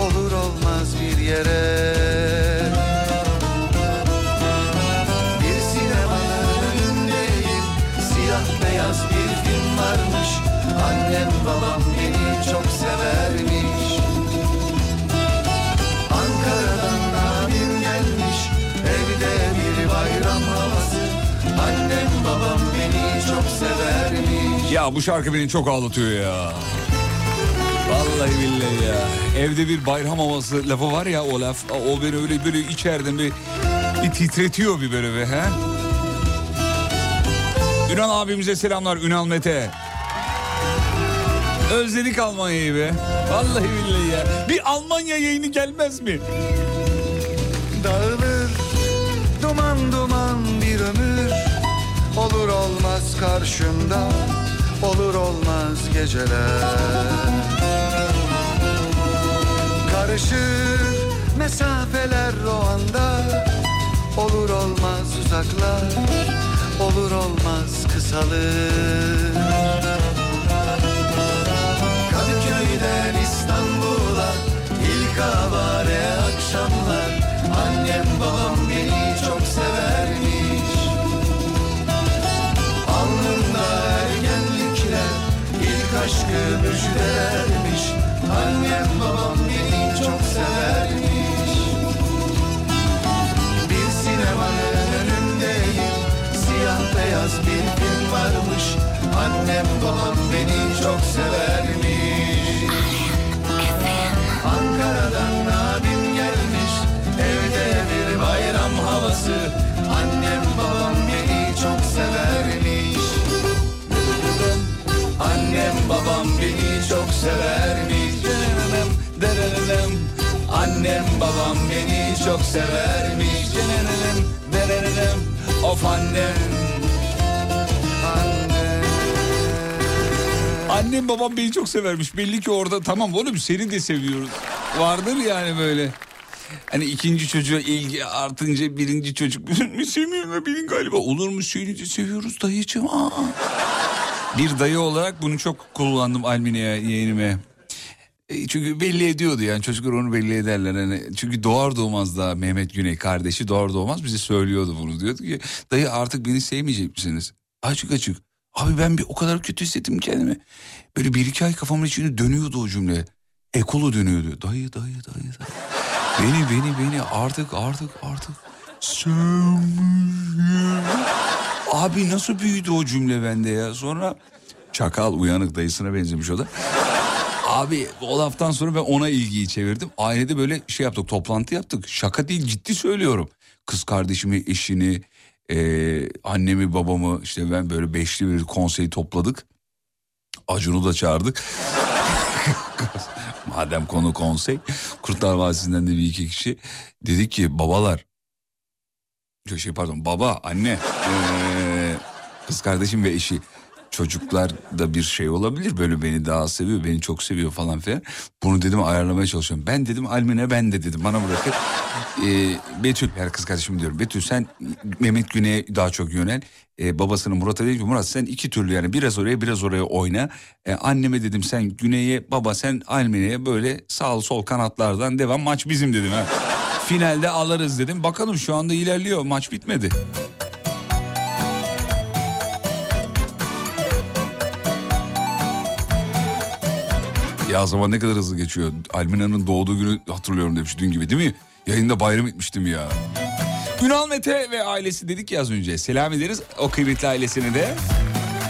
Olur olmaz bir yere Bu şarkı beni çok ağlatıyor ya. Vallahi billahi ya. Evde bir bayram havası lafı var ya o laf. O beni öyle böyle içeriden bir, bir titretiyor bir böyle be. He? Ünal abimize selamlar Ünal Mete. Özledik Almanya'yı be. Vallahi billahi ya. Bir Almanya yayını gelmez mi? Dağılır duman duman bir ömür Olur olmaz karşımda Olur olmaz geceler. Karışır mesafeler o anda. Olur olmaz uzaklar. Olur olmaz kısalır. Kadıköy'den İstanbul'a ilk avare akşamlar. Annem babam beni çok Alnımda aşkı müjdelermiş Annem babam beni çok severmiş. Bir sinemanın önündeyim. Siyah beyaz bir film varmış. Annem babam beni çok severmiş çok severmiş Dırırırım, dırırırım. Annem babam beni çok severmiş Dırırırım, dırırırım. Of annem Annem babam beni çok severmiş. Belli ki orada tamam oğlum seni de seviyoruz. Vardır yani böyle. Hani ikinci çocuğa ilgi artınca birinci çocuk mi sevmiyor beni galiba. Olur mu de seviyoruz dayıcığım. Aa. Bir dayı olarak bunu çok kullandım Almine'ye yeğenime. E, Çünkü belli ediyordu yani çocuklar onu belli ederler. Hani çünkü doğar doğmaz da Mehmet Güney kardeşi doğar doğmaz bize söylüyordu bunu. Diyordu ki dayı artık beni sevmeyecek misiniz? Açık açık. Abi ben bir o kadar kötü hissettim kendimi. Böyle bir iki ay kafamın içinde dönüyordu o cümle. Ekolu dönüyordu. Dayı dayı dayı dayı. Beni beni beni artık artık artık sevmiyor. Abi nasıl büyüdü o cümle bende ya. Sonra çakal uyanık dayısına benzemiş o da. Abi o laftan sonra ben ona ilgiyi çevirdim. Ailede böyle şey yaptık toplantı yaptık. Şaka değil ciddi söylüyorum. Kız kardeşimi, eşini, eee, annemi, babamı işte ben böyle beşli bir konsey topladık. Acun'u da çağırdık. Madem konu konsey. Kurtlar Vadisi'nden de bir iki kişi. Dedik ki babalar. Şey pardon baba, anne. eee, kız kardeşim ve eşi. Çocuklar da bir şey olabilir böyle beni daha seviyor beni çok seviyor falan filan. Bunu dedim ayarlamaya çalışıyorum. Ben dedim Almine ben de dedim bana bırakın. Ee, Betül yani kız kardeşim diyorum. Betül sen Mehmet Güney'e daha çok yönel. Ee, babasını Murat'a dedi Murat sen iki türlü yani biraz oraya biraz oraya oyna. Ee, anneme dedim sen Güney'e baba sen Almine'ye böyle sağ sol kanatlardan devam maç bizim dedim ha. Finalde alırız dedim. Bakalım şu anda ilerliyor maç bitmedi. Ya zaman ne kadar hızlı geçiyor. Almina'nın doğduğu günü hatırlıyorum demiş dün gibi değil mi? Yayında bayram etmiştim ya. Ünal Mete ve ailesi dedik ya az önce. Selam ederiz o kıymetli ailesine de.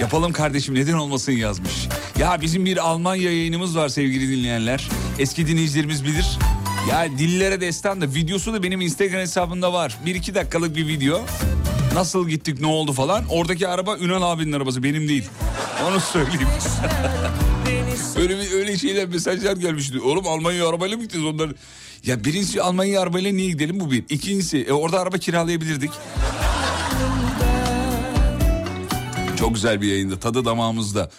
Yapalım kardeşim neden olmasın yazmış. Ya bizim bir Almanya yayınımız var sevgili dinleyenler. Eski dinleyicilerimiz bilir. Ya dillere destan da videosu da benim Instagram hesabımda var. Bir iki dakikalık bir video. Nasıl gittik ne oldu falan. Oradaki araba Ünal abinin arabası benim değil. Onu söyleyeyim. öyle bir öyle şeyler mesajlar gelmişti. Oğlum Almanya arabayla mı gideceğiz onlar? Ya birincisi Almanya arabayla niye gidelim bu bir. İkincisi e, orada araba kiralayabilirdik. Çok güzel bir yayında tadı damağımızda.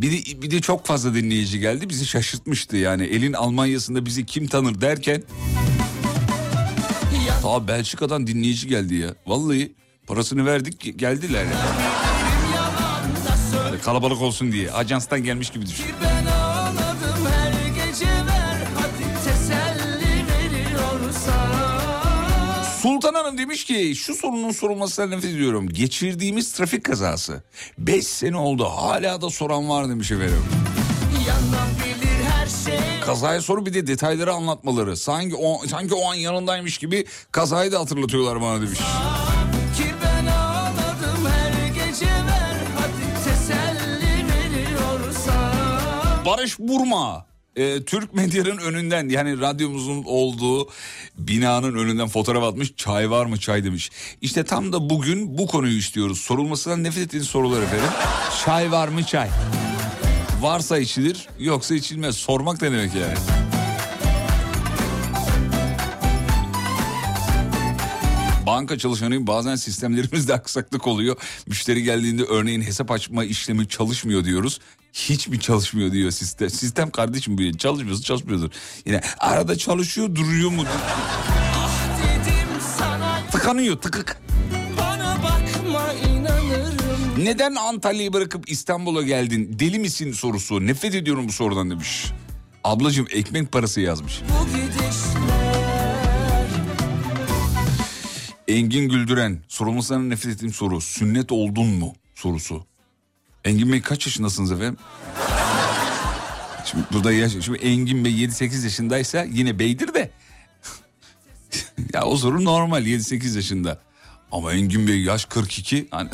Bir de, bir de çok fazla dinleyici geldi bizi şaşırtmıştı yani elin Almanya'sında bizi kim tanır derken. Ta Belçika'dan dinleyici geldi ya vallahi parasını verdik geldiler yani. Hani kalabalık olsun diye ajanstan gelmiş gibi düşün. Sultan Hanım demiş ki şu sorunun sorulmasına nefret ediyorum. Geçirdiğimiz trafik kazası. 5 sene oldu hala da soran var demiş efendim. Şey Kazaya soru bir de detayları anlatmaları. Sanki o, sanki o an yanındaymış gibi kazayı da hatırlatıyorlar bana demiş. ver Barış Burma. E, Türk medyanın önünden yani radyomuzun olduğu binanın önünden fotoğraf atmış. Çay var mı çay demiş. İşte tam da bugün bu konuyu istiyoruz. Sorulmasından nefret ettiğiniz sorular efendim. Çay var mı çay? Varsa içilir yoksa içilmez. Sormak ne demek yani? Banka çalışanıyım bazen sistemlerimizde aksaklık oluyor. Müşteri geldiğinde örneğin hesap açma işlemi çalışmıyor diyoruz. Hiç mi çalışmıyor diyor sistem. Sistem kardeşim bu çalışmıyorsa çalışmıyordur. Yine arada çalışıyor duruyor mu? sana Tıkanıyor tıkık. Neden Antalya'yı bırakıp İstanbul'a geldin? Deli misin sorusu. Nefret ediyorum bu sorudan demiş. Ablacığım ekmek parası yazmış. Engin Güldüren sorulmasından nefret ettiğim soru. Sünnet oldun mu sorusu. Engin Bey kaç yaşındasınız efendim? Şimdi burada yaş, şimdi Engin Bey 7-8 yaşındaysa yine beydir de. ya o sorun normal 7-8 yaşında. Ama Engin Bey yaş 42. Hani...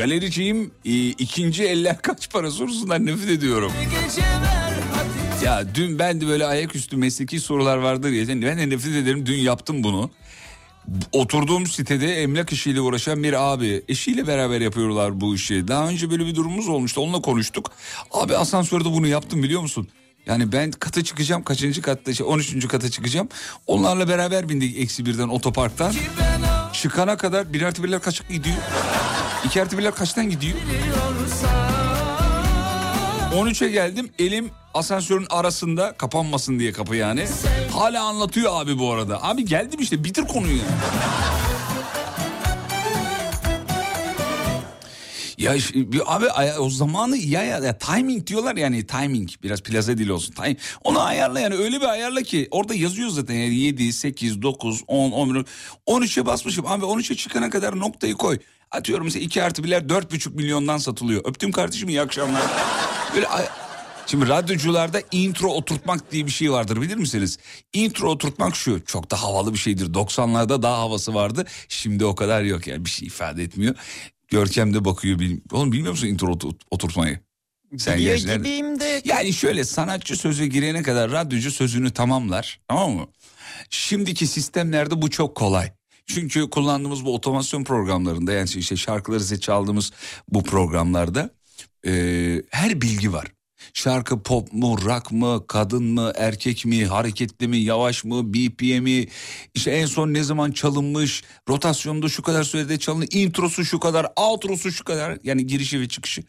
Galericiyim e, ikinci eller kaç para sorusundan nefret ediyorum. Ya dün ben de böyle ayaküstü mesleki sorular vardır ya. Ben de nefret ederim dün yaptım bunu. Oturduğum sitede emlak işiyle uğraşan bir abi eşiyle beraber yapıyorlar bu işi. Daha önce böyle bir durumumuz olmuştu onunla konuştuk. Abi asansörde bunu yaptım biliyor musun? Yani ben kata çıkacağım kaçıncı katta şey 13. kata çıkacağım. Onlarla beraber bindik eksi birden otoparktan. Çıkana kadar bir artı birler kaç gidiyor? İki artı birler kaçtan gidiyor? 13'e geldim elim asansörün arasında kapanmasın diye kapı yani. Hala anlatıyor abi bu arada. Abi geldim işte bitir konuyu. ya. Ya abi o zamanı ya, ya, ya timing diyorlar yani timing biraz plaza dili olsun. Time, onu ayarla yani öyle bir ayarla ki orada yazıyor zaten yani 7, 8, 9, 10, 11, 13'e basmışım. Abi 13'e çıkana kadar noktayı koy. Atıyorum mesela 2 artı birler 4,5 milyondan satılıyor. Öptüm kardeşim iyi akşamlar. Böyle Şimdi radyocularda intro oturtmak diye bir şey vardır bilir misiniz? Intro oturtmak şu çok da havalı bir şeydir. 90'larda daha havası vardı. Şimdi o kadar yok yani bir şey ifade etmiyor. Görkem de bakıyor. bil- Oğlum bilmiyor musun intro otu- oturtmayı? Sen Biliyor gibiyim de Yani şöyle sanatçı sözü girene kadar radyocu sözünü tamamlar tamam mı? Şimdiki sistemlerde bu çok kolay. Çünkü kullandığımız bu otomasyon programlarında yani işte şarkıları size çaldığımız bu programlarda e, her bilgi var. Şarkı pop mu, rock mı, kadın mı, erkek mi, hareketli mi, yavaş mı, BPM'i, işte en son ne zaman çalınmış, rotasyonda şu kadar sürede çalınır, introsu şu kadar, outrosu şu kadar yani girişi ve çıkışı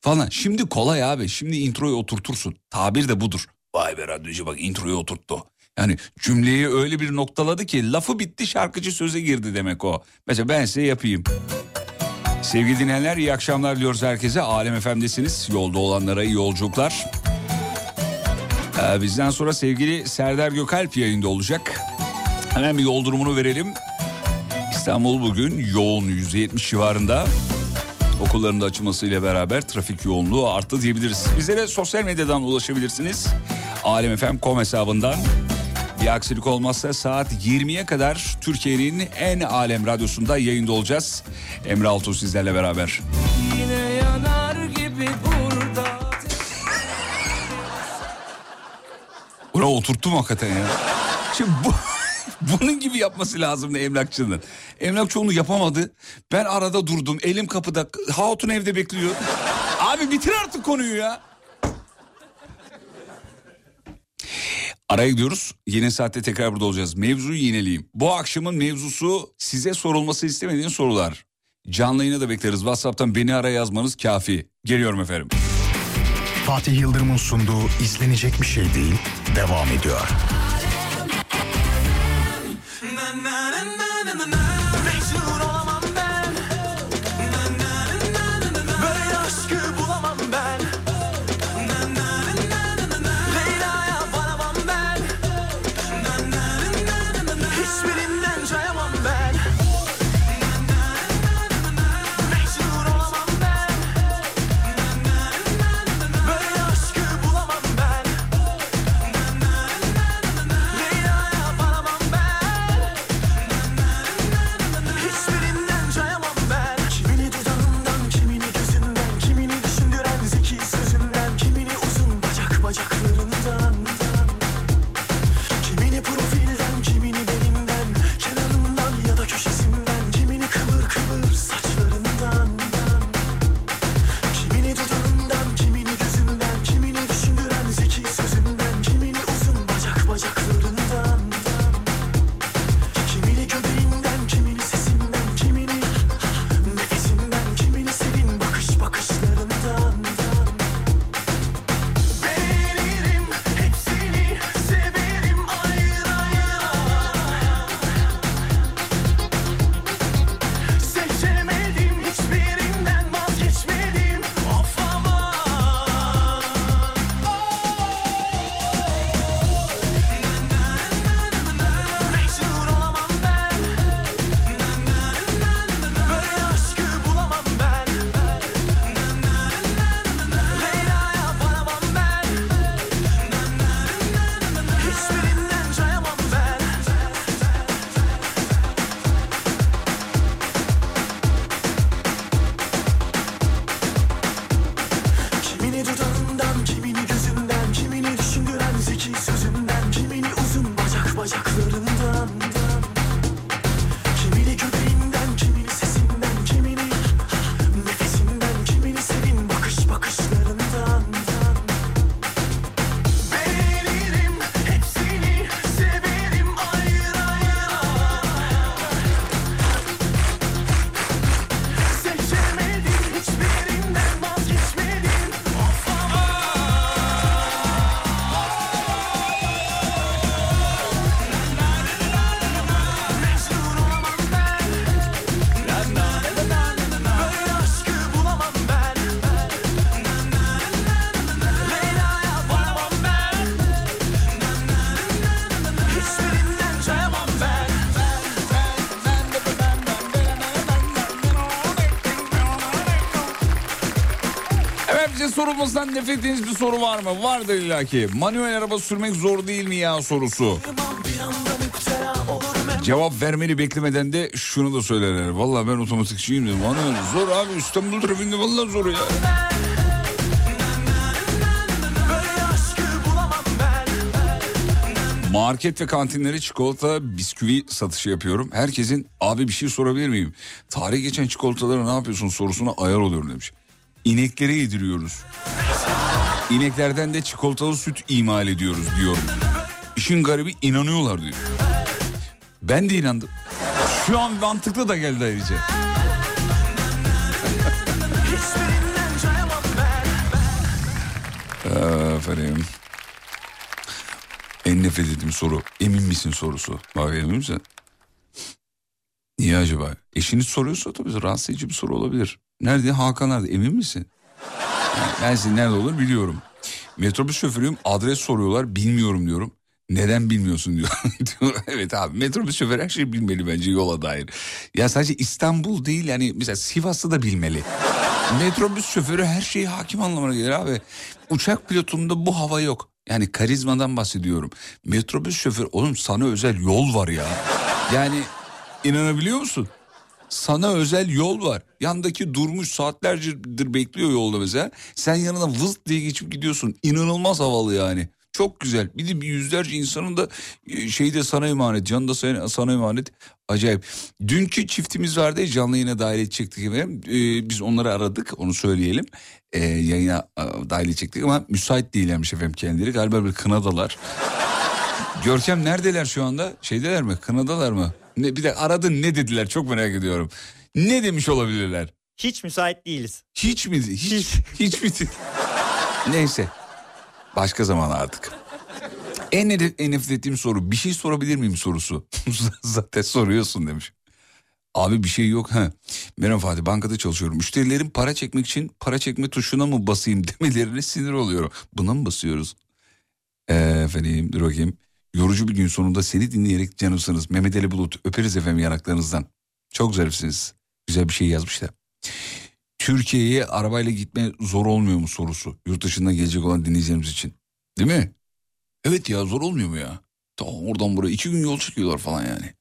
falan. Şimdi kolay abi. Şimdi introyu oturtursun. Tabir de budur. Vay be radyocu bak introyu oturttu. Yani cümleyi öyle bir noktaladı ki lafı bitti şarkıcı söze girdi demek o. Mesela ben size yapayım. Sevgili dinleyenler iyi akşamlar diliyoruz herkese. Alem Efem'desiniz. Yolda olanlara iyi yolculuklar. Ee, bizden sonra sevgili Serdar Gökalp yayında olacak. Hemen bir yol durumunu verelim. İstanbul bugün yoğun %70 civarında. Okulların da açılmasıyla beraber trafik yoğunluğu arttı diyebiliriz. Bizlere sosyal medyadan ulaşabilirsiniz. Alemfm.com hesabından. Bir aksilik olmazsa saat 20'ye kadar Türkiye'nin en alem radyosunda yayında olacağız. Emre Altuğ sizlerle beraber. Yine yanar gibi burada Buna oturttum hakikaten ya. Şimdi bu, bunun gibi yapması lazımdı emlakçının. Emlakçı onu yapamadı. Ben arada durdum. Elim kapıda. Hatun evde bekliyor. Abi bitir artık konuyu ya. Araya gidiyoruz. Yeni saatte tekrar burada olacağız. Mevzuyu yineleyeyim. Bu akşamın mevzusu size sorulması istemediğin sorular. Canlı yayına da bekleriz. WhatsApp'tan beni ara yazmanız kafi. Geliyorum efendim. Fatih Yıldırım'ın sunduğu izlenecek bir şey değil devam ediyor. Sorulmasından nefret ettiğiniz bir soru var mı? Vardır illaki. Manuel araba sürmek zor değil mi ya sorusu. Cevap vermeni beklemeden de şunu da söylerler. Vallahi ben otomatikçiyim dedim. Manuel zor abi İstanbul trafiğinde vallahi zor ya. Market ve kantinlere çikolata, bisküvi satışı yapıyorum. Herkesin abi bir şey sorabilir miyim? Tarih geçen çikolataları ne yapıyorsun sorusuna ayar oluyorum demiş. İneklere yediriyoruz. İneklerden de çikolatalı süt imal ediyoruz diyorum. İşin garibi inanıyorlar diyor. Ben de inandım. Şu an mantıklı da geldi ayrıca. Efendim. En nefret ettiğim soru. Emin misin sorusu. Bak emin misin? Niye acaba? Eşiniz soruyorsa tabii rahatsız edici bir soru olabilir. Nerede? Hakan nerede? Emin misin? Ben sizin nerede olur biliyorum. Metrobüs şoförüyüm adres soruyorlar bilmiyorum diyorum. Neden bilmiyorsun diyor. evet abi metrobüs şoförü her şeyi bilmeli bence yola dair. Ya sadece İstanbul değil yani mesela Sivas'ı da bilmeli. Metrobüs şoförü her şeyi hakim anlamına gelir abi. Uçak pilotunda bu hava yok. Yani karizmadan bahsediyorum. Metrobüs şoförü oğlum sana özel yol var ya. Yani inanabiliyor musun? Sana özel yol var. Yandaki durmuş saatlercedir bekliyor yolda mesela. Sen yanına vız diye geçip gidiyorsun. İnanılmaz havalı yani. Çok güzel. Bir de bir yüzlerce insanın da e, şeyde sana emanet. Canı da sana, sana emanet. Acayip. Dünkü çiftimiz vardı canlı yayına dahil edecektik efendim. Ee, biz onları aradık onu söyleyelim. Ee, yayına dahil edecektik ama müsait değillermiş efendim kendileri. Galiba bir kınadalar. Görkem neredeler şu anda? Şeydeler mi? Kınadalar mı? Ne, bir de aradın ne dediler çok merak ediyorum. Ne demiş olabilirler? Hiç müsait değiliz. Hiç mi? Hiç, hiç mi? Neyse. Başka zaman artık. En, en nefret ettiğim soru bir şey sorabilir miyim sorusu. Zaten soruyorsun demiş. Abi bir şey yok ha. Merhaba Fatih bankada çalışıyorum. Müşterilerin para çekmek için para çekme tuşuna mı basayım demelerine sinir oluyorum. Buna mı basıyoruz? Ee, efendim dur bakayım. Yorucu bir gün sonunda seni dinleyerek canımsınız. Mehmet Ali Bulut öperiz efendim yanaklarınızdan. Çok zarifsiniz. Güzel bir şey yazmışlar. Türkiye'ye arabayla gitme zor olmuyor mu sorusu. Yurt dışından gelecek olan dinleyicilerimiz için. Değil mi? Evet ya zor olmuyor mu ya? Tamam oradan buraya iki gün yol çıkıyorlar falan yani.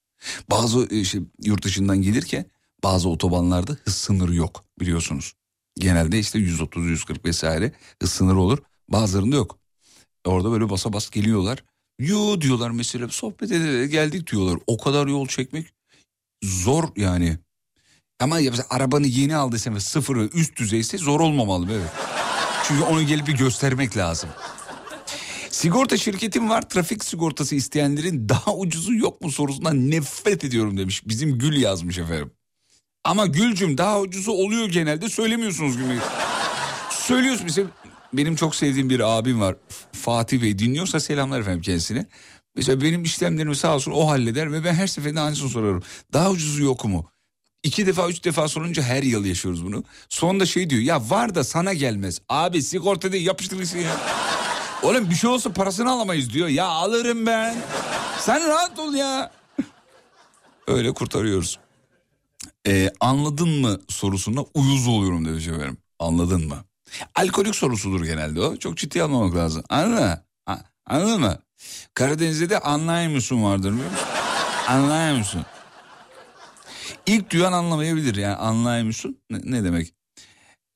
Bazı e, işte yurt dışından gelirken bazı otobanlarda hız sınırı yok biliyorsunuz. Genelde işte 130 140 vesaire hız sınırı olur. Bazılarında yok. Orada böyle basa bas geliyorlar. Yo diyorlar mesela sohbet ederek geldik diyorlar. O kadar yol çekmek zor yani. Ama ya arabanı yeni aldıysan ve sıfırı üst düzeyse zor olmamalı evet. Çünkü onu gelip bir göstermek lazım. Sigorta şirketim var trafik sigortası isteyenlerin daha ucuzu yok mu sorusundan nefret ediyorum demiş. Bizim Gül yazmış efendim. Ama Gülcüm daha ucuzu oluyor genelde söylemiyorsunuz gibi. Söylüyorsun mesela benim çok sevdiğim bir abim var Fatih Bey dinliyorsa selamlar efendim kendisine. Mesela benim işlemlerimi sağ olsun o halleder ve ben her seferinde aynısını sorarım. Daha ucuzu yok mu? İki defa üç defa sorunca her yıl yaşıyoruz bunu. Sonunda şey diyor ya var da sana gelmez. Abi sigorta değil yapıştırırsın ya. Oğlum bir şey olsa parasını alamayız diyor. Ya alırım ben. Sen rahat ol ya. Öyle kurtarıyoruz. Ee, anladın mı sorusuna uyuz oluyorum demiş efendim. Anladın mı? Alkolik sorusudur genelde o. Çok ciddi almamak lazım. Anladın mı? Anladın mı? Karadeniz'de de anlayın mısın vardır biliyor musun? Anlayın mısın? İlk duyan anlamayabilir yani anlayın mısın? Ne, ne demek?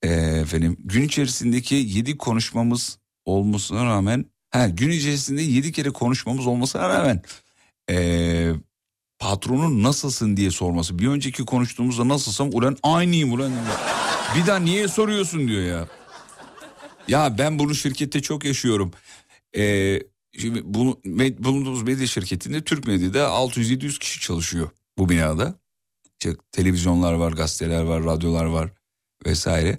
Ee, efendim gün içerisindeki yedi konuşmamız olmasına rağmen ha, gün içerisinde yedi kere konuşmamız olmasına rağmen ee, patronun nasılsın diye sorması. Bir önceki konuştuğumuzda nasılsam ulan aynıyım ulan. Bir daha niye soruyorsun diyor ya. Ya ben bunu şirkette çok yaşıyorum. Ee, şimdi bunu, med- bulunduğumuz medya şirketinde Türk medyada 600-700 kişi çalışıyor bu binada. İşte televizyonlar var, gazeteler var, radyolar var vesaire.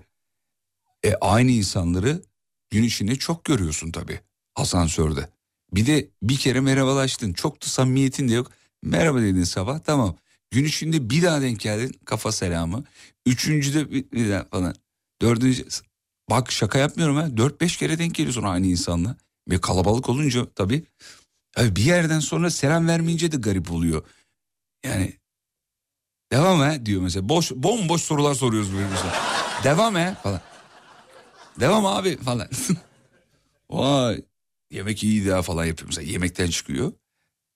E, aynı insanları gün içinde çok görüyorsun tabii asansörde. Bir de bir kere merhabalaştın çok da samimiyetin de yok. Merhaba dedin sabah tamam. Gün içinde bir daha denk geldin kafa selamı. Üçüncüde bir, bir daha falan. Dördüncü bak şaka yapmıyorum ha. Dört beş kere denk geliyorsun aynı insanla. Ve kalabalık olunca tabii. Abi bir yerden sonra selam vermeyince de garip oluyor. Yani devam ha diyor mesela. Boş bomboş sorular soruyoruz böyle mesela. Devam ha falan. Devam abi falan. Vay yemek iyiydi ha falan yapıyor. Mesela yemekten çıkıyor.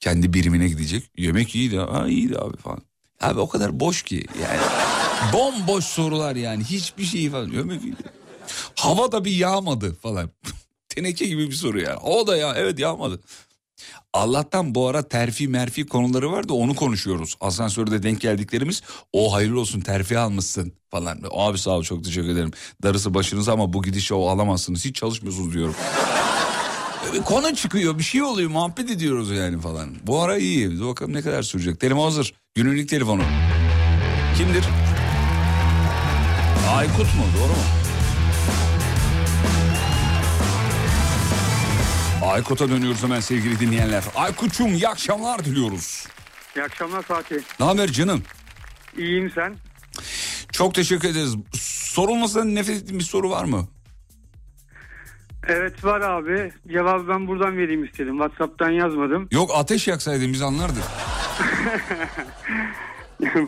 Kendi birimine gidecek. Yemek iyiydi ha iyiydi abi falan. Abi o kadar boş ki yani. Bomboş sorular yani hiçbir şey falan. Yemek iyiydi. Hava da bir yağmadı falan. Teneke gibi bir soru yani. O da ya evet yağmadı. Allah'tan bu ara terfi merfi konuları var da onu konuşuyoruz. Asansörde denk geldiklerimiz o hayırlı olsun terfi almışsın falan. Abi sağ ol çok teşekkür ederim. Darısı başınıza ama bu gidişe o alamazsınız. Hiç çalışmıyorsunuz diyorum. Bir konu çıkıyor bir şey oluyor muhabbet ediyoruz yani falan. Bu ara iyi. Dur bakalım ne kadar sürecek. Telefon hazır. Günlük telefonu. Kimdir? Aykut mu? Doğru mu? Aykut'a dönüyoruz hemen sevgili dinleyenler. Aykut'cum iyi akşamlar diliyoruz. İyi akşamlar Fatih. Ne haber canım? İyiyim sen? Çok teşekkür ederiz. Sorulmasından nefret ettiğin bir soru var mı? Evet var abi. Cevabı ben buradan vereyim istedim. Whatsapp'tan yazmadım. Yok ateş yaksaydın biz anlardık.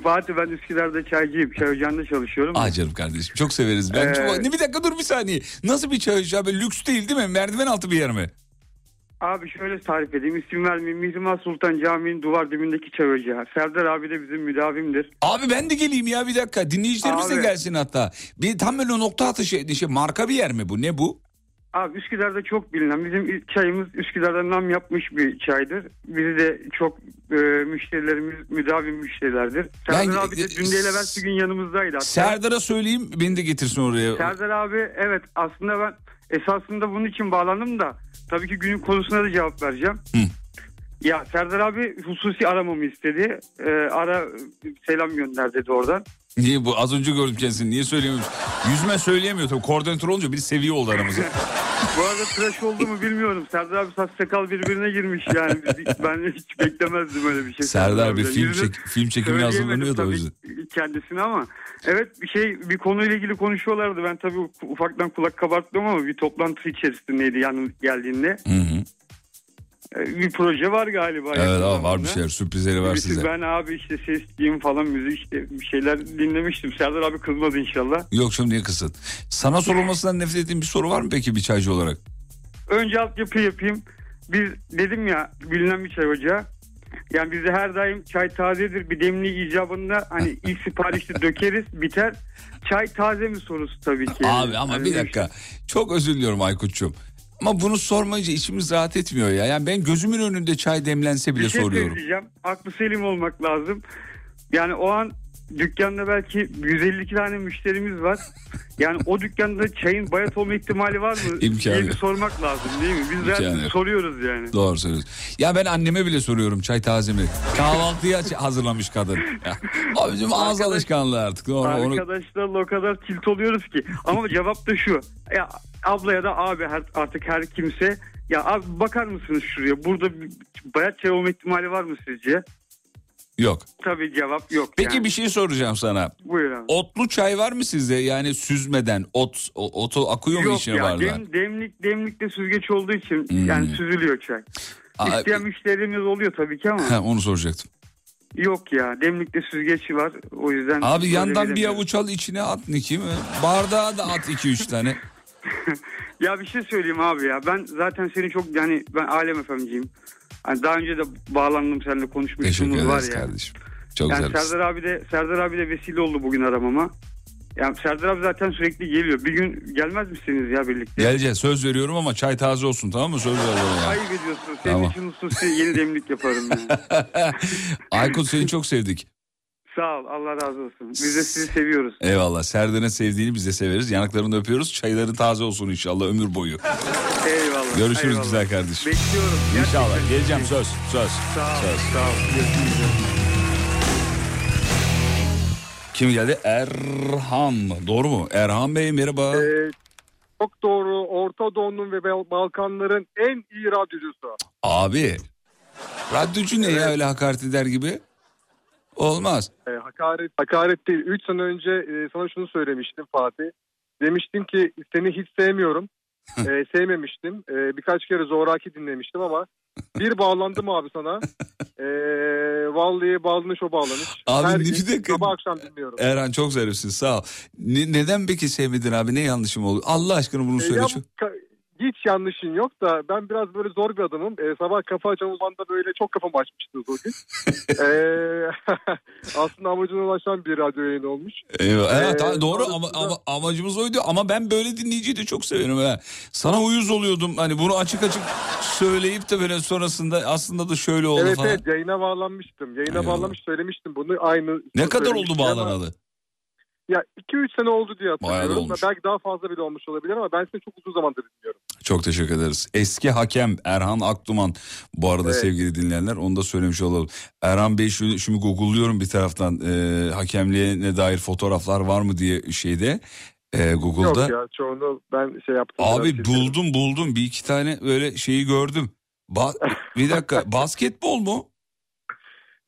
Fatih ben Üsküdar'da çaycıyım. Çay ocağında çalışıyorum. Aa canım kardeşim çok severiz. Ben Ee, çok... Ne bir dakika dur bir saniye. Nasıl bir çay ocağı? Böyle lüks değil değil mi? Merdiven altı bir yer mi? Abi şöyle tarif edeyim. İsim vermeyeyim. Mihrimah Sultan Camii'nin duvar dibindeki ocağı. Serdar abi de bizim müdavimdir. Abi ben de geleyim ya bir dakika. Dinleyicilerimiz de Abi. gelsin hatta. Bir tam böyle nokta atışı şey, marka bir yer mi bu? Ne bu? Abi Üsküdar'da çok bilinen bizim çayımız Üsküdar'da nam yapmış bir çaydır. Bizi de çok e, müşterilerimiz müdavim müşterilerdir. Serdar Ben- abi de dün değil evvelsi gün yanımızdaydı. hatta. Serdar'a söyleyeyim beni de getirsin oraya. Serdar abi evet aslında ben esasında bunun için bağlandım da tabii ki günün konusuna da cevap vereceğim. Ya Serdar abi hususi aramamı istedi. Ee, ara selam gönder dedi oradan. Niye bu? Az önce gördüm kendisini. Niye söyleyemiyor? Yüzme söyleyemiyor tabii. Koordinatör olunca bir seviye oldu aramızda. Bu arada tıraş oldu mu bilmiyorum. Serdar abi saç sakal birbirine girmiş yani. Ben hiç beklemezdim öyle bir şey. Serdar bir film, çek, film çekimine hazırlanıyor da o yüzden. Kendisine ama evet bir şey bir konuyla ilgili konuşuyorlardı. Ben tabii ufaktan kulak kabarttım ama bir toplantı içerisindeydi yani geldiğinde. Hı hı. Bir proje var galiba. Evet abi var bir şeyler. Sürprizleri var Birisi size. Ben abi işte sesçiyim falan müzik işte bir şeyler dinlemiştim. Serdar abi kızmadı inşallah. Yok şimdi niye kısın? Sana sorulmasından nefret ettiğin bir soru var mı peki bir çaycı olarak? Önce altyapı yapayım. Biz dedim ya bilinen bir çay ocağı. Yani bizde her daim çay tazedir. Bir demli icabında hani ilk siparişte dökeriz biter. Çay taze mi sorusu tabii ki. Abi ama Hani bir dakika. Çok özür diliyorum Aykut'cum. Ama bunu sormayınca içimiz rahat etmiyor ya. Yani ben gözümün önünde çay demlense bile Bir şey soruyorum. söyleyeceğim. Aklı selim olmak lazım. Yani o an dükkanda belki 152 tane müşterimiz var. Yani o dükkanda çayın bayat olma ihtimali var mı İmkanı diye bir sormak lazım değil mi? Biz zaten soruyoruz yani. Doğru söylüyorsun. Ya ben anneme bile soruyorum çay taze mi? Kahvaltıya hazırlamış kadın. Ya. Abi bizim ağız Arkadaş- alışkanlığı artık. Onu, onu... Arkadaşlarla o kadar tilt oluyoruz ki. Ama cevap da şu. Ya abla ya da abi artık her kimse ya abi bakar mısınız şuraya? Burada bayat çay olma ihtimali var mı sizce? Yok. Tabii cevap yok. Peki yani. bir şey soracağım sana. Buyur abi. Otlu çay var mı sizde? Yani süzmeden ot otu akıyor mu Yok içine ya bardağa? dem, demlik demlikte süzgeç olduğu için Hmm. yani süzülüyor çay. Aa, İsteyen müşterimiz oluyor tabii ki ama Ha, onu soracaktım. yok ya demlikte süzgeç var o yüzden. Abi yandan bir avuç al içine at Niki mi? Bardağa da at 2-3 tane. Ya bir şey söyleyeyim abi ya ben zaten seni çok yani ben alem efemciyim. Hani daha önce de bağlandım seninle konuşmuşluğumuz var ya. kardeşim. Çok yani güzel. Serdar abi de Serdar abi de vesile oldu bugün aramama. Yani Serdar abi zaten sürekli geliyor. Bir gün gelmez misiniz ya birlikte? Geleceğiz söz veriyorum ama çay taze olsun tamam mı? Söz ver bana ya. Ayıp ediyorsun. Senin Tamam. için hususi yeni demlik yaparım yani. Aykut seni çok sevdik. Sağ ol Allah razı olsun. Biz de sizi seviyoruz. Eyvallah. Serdar'ın sevdiğini biz de severiz. Yanaklarını öpüyoruz. Çayların taze olsun inşallah ömür boyu. Eyvallah. Görüşürüz eyvallah. güzel kardeşim. Bekliyorum. İnşallah. Gerçekten. Geleceğim söz. Söz. Sağ ol. Söz. Sağ ol. Kim geldi? Erhan. Doğru mu? Erhan Bey merhaba. Ee, çok doğru. Orta Doğu'nun ve Bal- Balkanların en iyi radyocusu. Abi. Radyocu ne ya öyle hakaret eder gibi? Olmaz. Ee, hakaret, hakaret değil. 3 sene önce e, sana şunu söylemiştim Fatih. Demiştim ki seni hiç sevmiyorum. Ee, sevmemiştim. Ee, birkaç kere zoraki dinlemiştim ama Bir bağlandım abi sana. Ee, vallahi bağlanış o bağlanış. Abi Her ne- gün bir dakika. Sabah akşam dinliyorum. Erhan çok zarifsin sağ ol. Ne- neden peki sevmedin abi ne yanlışım oldu? Allah aşkına bunu Ee, söyle. ya hiç yanlışın yok da ben biraz böyle zor bir adamım. Ee, sabah kafa açan uzmanda böyle çok kafamı açmıştınız o gün. Ee, aslında amacına ulaşan bir radyo yayını olmuş. Eyvah. Evet, Ee, doğru ama, ama amacımız oydu ama ben böyle dinleyiciyi de çok severim ha. Sana uyuz oluyordum hani bunu açık açık söyleyip de böyle sonrasında aslında da şöyle oldu evet falan. evet yayına bağlanmıştım. Yayına Eyvallah. bağlanmış söylemiştim bunu aynı. Ne kadar oldu söylemiştim ama- bağlanalı? Ya 2-3 sene oldu diye da hatırlıyorum. olmuş. Belki daha fazla bile olmuş olabilir ama ben seni çok uzun zamandır dinliyorum. Çok teşekkür ederiz. Eski hakem Erhan Akduman bu arada Evet. sevgili dinleyenler onu da söylemiş olalım. Erhan Bey şu, şimdi google'luyorum bir taraftan e, hakemliğe ne dair fotoğraflar var mı diye şeyde e, Google'da. Yok ya çoğunu ben şey yaptım. Abi sildim. buldum buldum bir iki tane böyle şeyi gördüm. Ba- bir dakika basketbol mu?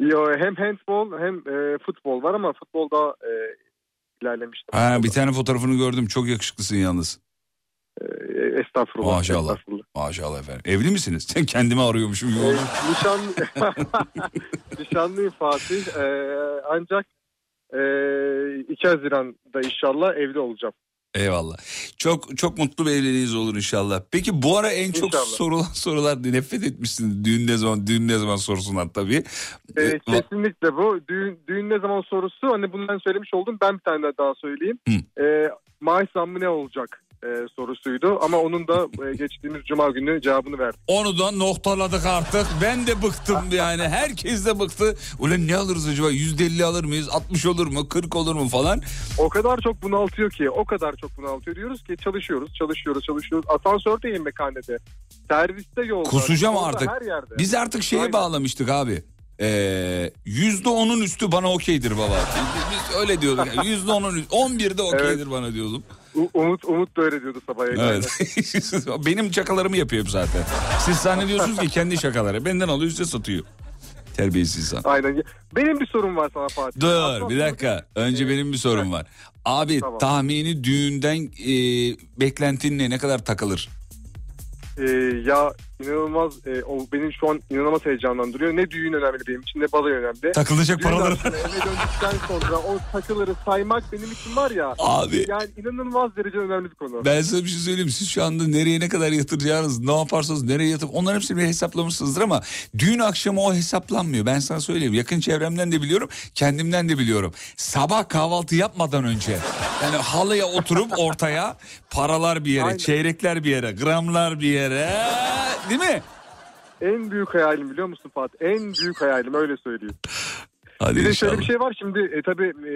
Yo, hem handball hem e, futbol var ama futbolda e, ilerlemiştim. Ha, bir tane fotoğrafını gördüm çok yakışıklısın yalnız. E, estağfurullah. Maşallah. estağfurullah. Maşallah efendim. Evli misiniz? Sen kendimi arıyormuşum. E, oldu. nişan, nişanlıyım Fatih. E, ancak e, 2 Haziran'da inşallah evli olacağım. Eyvallah. Çok çok mutlu bir evliliğiniz olur inşallah. Peki bu ara en çok İnşallah. sorulan sorular nefret etmişsin. Düğün ne zaman düğün ne zaman sorusunlar tabii. E, E, va- kesinlikle bu. Düğün, düğün ne zaman sorusu hani bundan söylemiş oldum. Ben bir tane daha söyleyeyim. Hı. E, maaş zammı ne olacak e, sorusuydu. Ama onun da e, geçtiğimiz cuma günü cevabını verdim. Onu da noktaladık artık. Ben de bıktım yani. Herkes de bıktı. Ulan ne alırız acaba? %50 alır mıyız? 60 olur mu? 40 olur mu falan. O kadar çok bunaltıyor ki, o kadar çok bunaltıyor diyoruz ki çalışıyoruz, çalışıyoruz, çalışıyoruz. Asansördeyim mekhanede, serviste yolda. Kusacağım yolda, artık. Her yerde. Biz artık şeye Aynen. bağlamıştık abi. Ee, yüzde onun üstü bana okeydir baba. Biz öyle diyorduk. yani. Yüzde onun üstü. 11'de okeydir bana diyordum. Umut, Umut da öyle diyordu sabah. Evet. Benim şakalarımı yapıyor zaten. Siz zannediyorsunuz ki kendi şakaları. Benden alıyor size satıyor. Terbiyesiz insan. Aynen. Benim bir sorum var sana Fatih. Dur Aslında- bir dakika. Önce Ee, benim bir sorum var. Abi Tamam. tahmini düğünden e, beklentin ne? Ne kadar takılır? Ee, ya inanılmaz, e, o benim şu an inanılmaz heyecanlandırıyor. Ne düğün önemli benim için ne balayı önemli. Takılacak Düğün paralar. akşamı eve döndükten sonra o takıları saymak benim için var ya. Abi. Yani inanılmaz derece önemli bir konu. Ben size bir şey söyleyeyim. Siz şu anda nereye ne kadar yatıracağınız, ne yaparsanız nereye yatır onların hepsini bir hesaplamışsınızdır ama düğün akşamı o hesaplanmıyor. Ben sana söyleyeyim. Yakın çevremden de biliyorum, kendimden de biliyorum. Sabah kahvaltı yapmadan önce yani halıya oturup ortaya paralar bir yere, Aynen. çeyrekler bir yere, gramlar bir yere. Değil mi? En büyük hayalim biliyor musun Fatih? En büyük hayalim öyle söyleyeyim. Hadi Bir de şöyle bir şey var şimdi e, tabii e,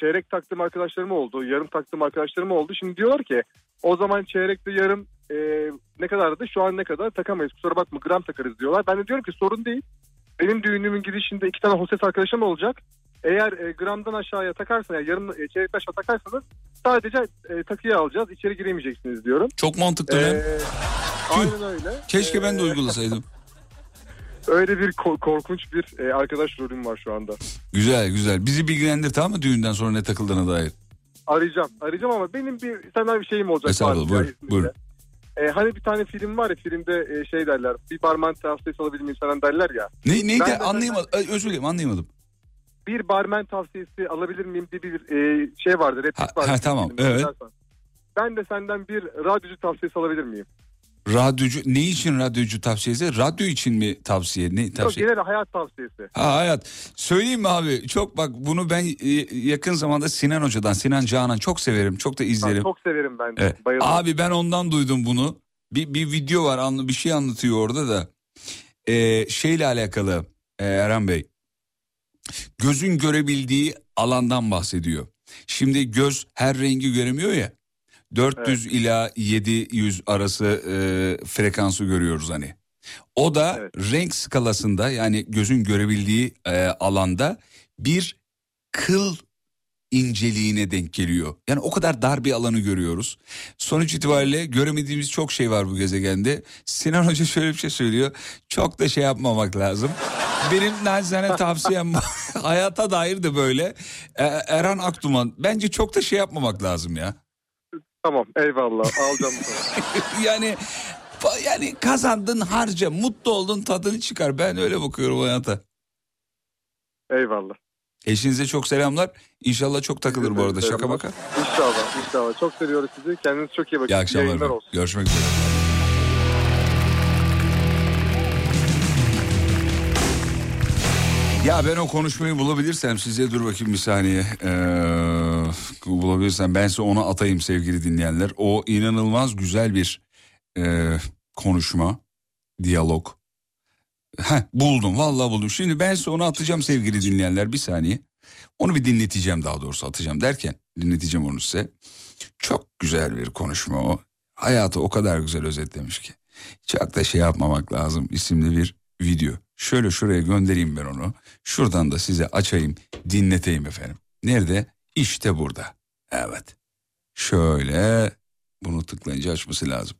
çeyrek taktığım arkadaşlarım oldu, yarım taktığım arkadaşlarım oldu. Şimdi diyorlar ki o zaman çeyrekte yarım e, ne kadardı şu an ne kadar takamayız kusura bakma gram takarız diyorlar. Ben de diyorum ki sorun değil. Benim düğünümün girişinde iki tane hostes arkadaşım olacak. Eğer e, gramdan aşağıya takarsan yani yarım e, çeyrek aşağı takarsanız sadece e, takıyı alacağız içeri giremeyeceksiniz diyorum. Çok mantıklı lan. E, aynen öyle. Keşke ben de E, uygulasaydım. Öyle bir ko- korkunç bir e, arkadaş rolüm var şu anda. Güzel güzel. Bizi bilgilendir tamam mı düğünden sonra ne takıldığına dair. Arayacağım. Arayacağım ama benim bir senden bir şeyim olacak. Estağfurullah, Fatih ya, buyurun, izninle. buyurun. E, hani bir tane film var ya filmde e, şey derler. Bir barman tavsiyesi alabilir miyim senden derler ya. Ne, neydi Ben de- anlayamadım. Özür dilerim anlayamadım. Bir barman tavsiyesi alabilir miyim diye bir e, şey vardı. Replik Ha, vardı. ha, tamam, evet. Ben de senden bir radyocu tavsiyesi alabilir miyim? Radyocu ne için radyocu tavsiyesi? Radyo için mi tavsiye? Ne Yok tavsiye? genel hayat tavsiyesi. Ha hayat. Söyleyeyim mi abi? Çok bak bunu ben e, yakın zamanda Sinan Hoca'dan, Sinan Canan çok severim. Çok da Ha, izlerim. çok severim ben de. Evet. Bayılırım. Abi ben ondan duydum bunu. Bir, bir video var anlı bir şey anlatıyor orada da. Ee, şeyle alakalı e, Erhan Bey. Gözün görebildiği alandan bahsediyor. Şimdi göz her rengi göremiyor ya. 400 ila 700 arası e, frekansı görüyoruz hani. O da Evet. renk skalasında yani gözün görebildiği e, alanda bir kıl inceliğine denk geliyor. Yani o kadar dar bir alanı görüyoruz. Sonuç itibariyle göremediğimiz çok şey var bu gezegende. Sinan Hoca şöyle bir şey söylüyor. Çok da şey yapmamak lazım. Benim naçizane tavsiyem hayata dair de böyle. E, Erhan Aktuman bence çok da şey yapmamak lazım ya. Tamam eyvallah alacağım yani Yani kazandın harca, mutlu oldun tadını çıkar. Ben öyle bakıyorum hayata. Eyvallah. Eşinize çok selamlar. İnşallah çok takılır bu arada şaka maka. İnşallah inşallah. Çok seviyoruz sizi. Kendinize çok iyi bakın. İyi akşamlar. Yayınlar olsun. Görüşmek üzere. Ya ben o konuşmayı bulabilirsem size dur bakayım bir saniye. Ee, bulabilirsem ben size onu atayım sevgili dinleyenler. O inanılmaz güzel bir e, konuşma, diyalog. Heh, buldum vallahi buldum. Şimdi ben size onu atacağım sevgili dinleyenler bir saniye. Onu bir dinleteceğim daha doğrusu atacağım derken dinleteceğim onu size. Çok güzel bir konuşma o. Hayatı o kadar güzel özetlemiş ki. Çok da şey yapmamak lazım isimli bir video. Şöyle şuraya göndereyim ben onu. Şuradan da size açayım dinleteyim efendim. Nerede? İşte burada. Evet. Şöyle bunu tıklayınca açması lazım.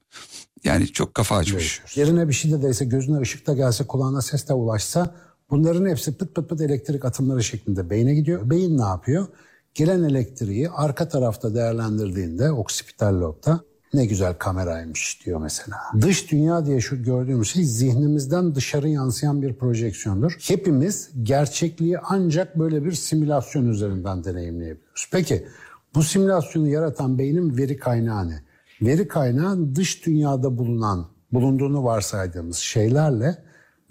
Yani çok kafa açmış. Yerine bir şey de değse gözüne ışık da gelse kulağına ses de ulaşsa bunların hepsi pıt pıt pıt elektrik atımları şeklinde beyne gidiyor. Beyin ne yapıyor? Gelen elektriği arka tarafta değerlendirdiğinde oksipital lobda ne güzel kameraymış diyor mesela. Dış dünya diye şu gördüğümüz şey zihnimizden dışarı yansıyan bir projeksiyondur. Hepimiz gerçekliği ancak böyle bir simülasyon üzerinden deneyimleyebiliyoruz. Peki bu simülasyonu yaratan beynin veri kaynağı ne? Veri kaynağı dış dünyada bulunan, bulunduğunu varsaydığımız şeylerle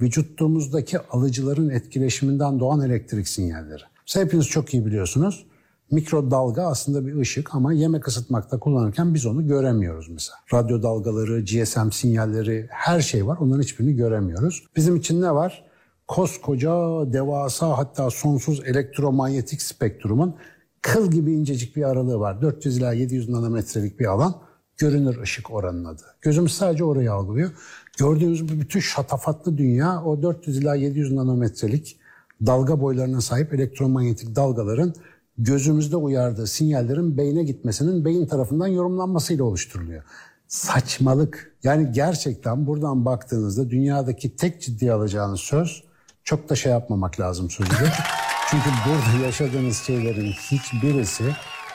vücutumuzdaki alıcıların etkileşiminden doğan elektrik sinyalleri. Mesela hepiniz çok iyi biliyorsunuz. Mikrodalga aslında bir ışık ama yemek ısıtmakta kullanırken biz onu göremiyoruz mesela. Radyo dalgaları, GSM sinyalleri her şey var. Onların hiçbirini göremiyoruz. Bizim için ne var? Koskoca, devasa hatta sonsuz elektromanyetik spektrumun kıl gibi incecik bir aralığı var. 400 ila 700 nanometrelik bir alan. Görünür ışık oranın adı. Gözümüz sadece orayı algılıyor. Gördüğümüz bu bütün şatafatlı dünya o 400 ila 700 nanometrelik dalga boylarına sahip elektromanyetik dalgaların gözümüzde uyardığı sinyallerin beyne gitmesinin beyin tarafından yorumlanmasıyla oluşturuluyor. Saçmalık. Yani gerçekten buradan baktığınızda dünyadaki tek ciddiye alacağınız söz çok da şey yapmamak lazım sözüdür. Çünkü burada yaşadığınız şeylerin hiçbirisi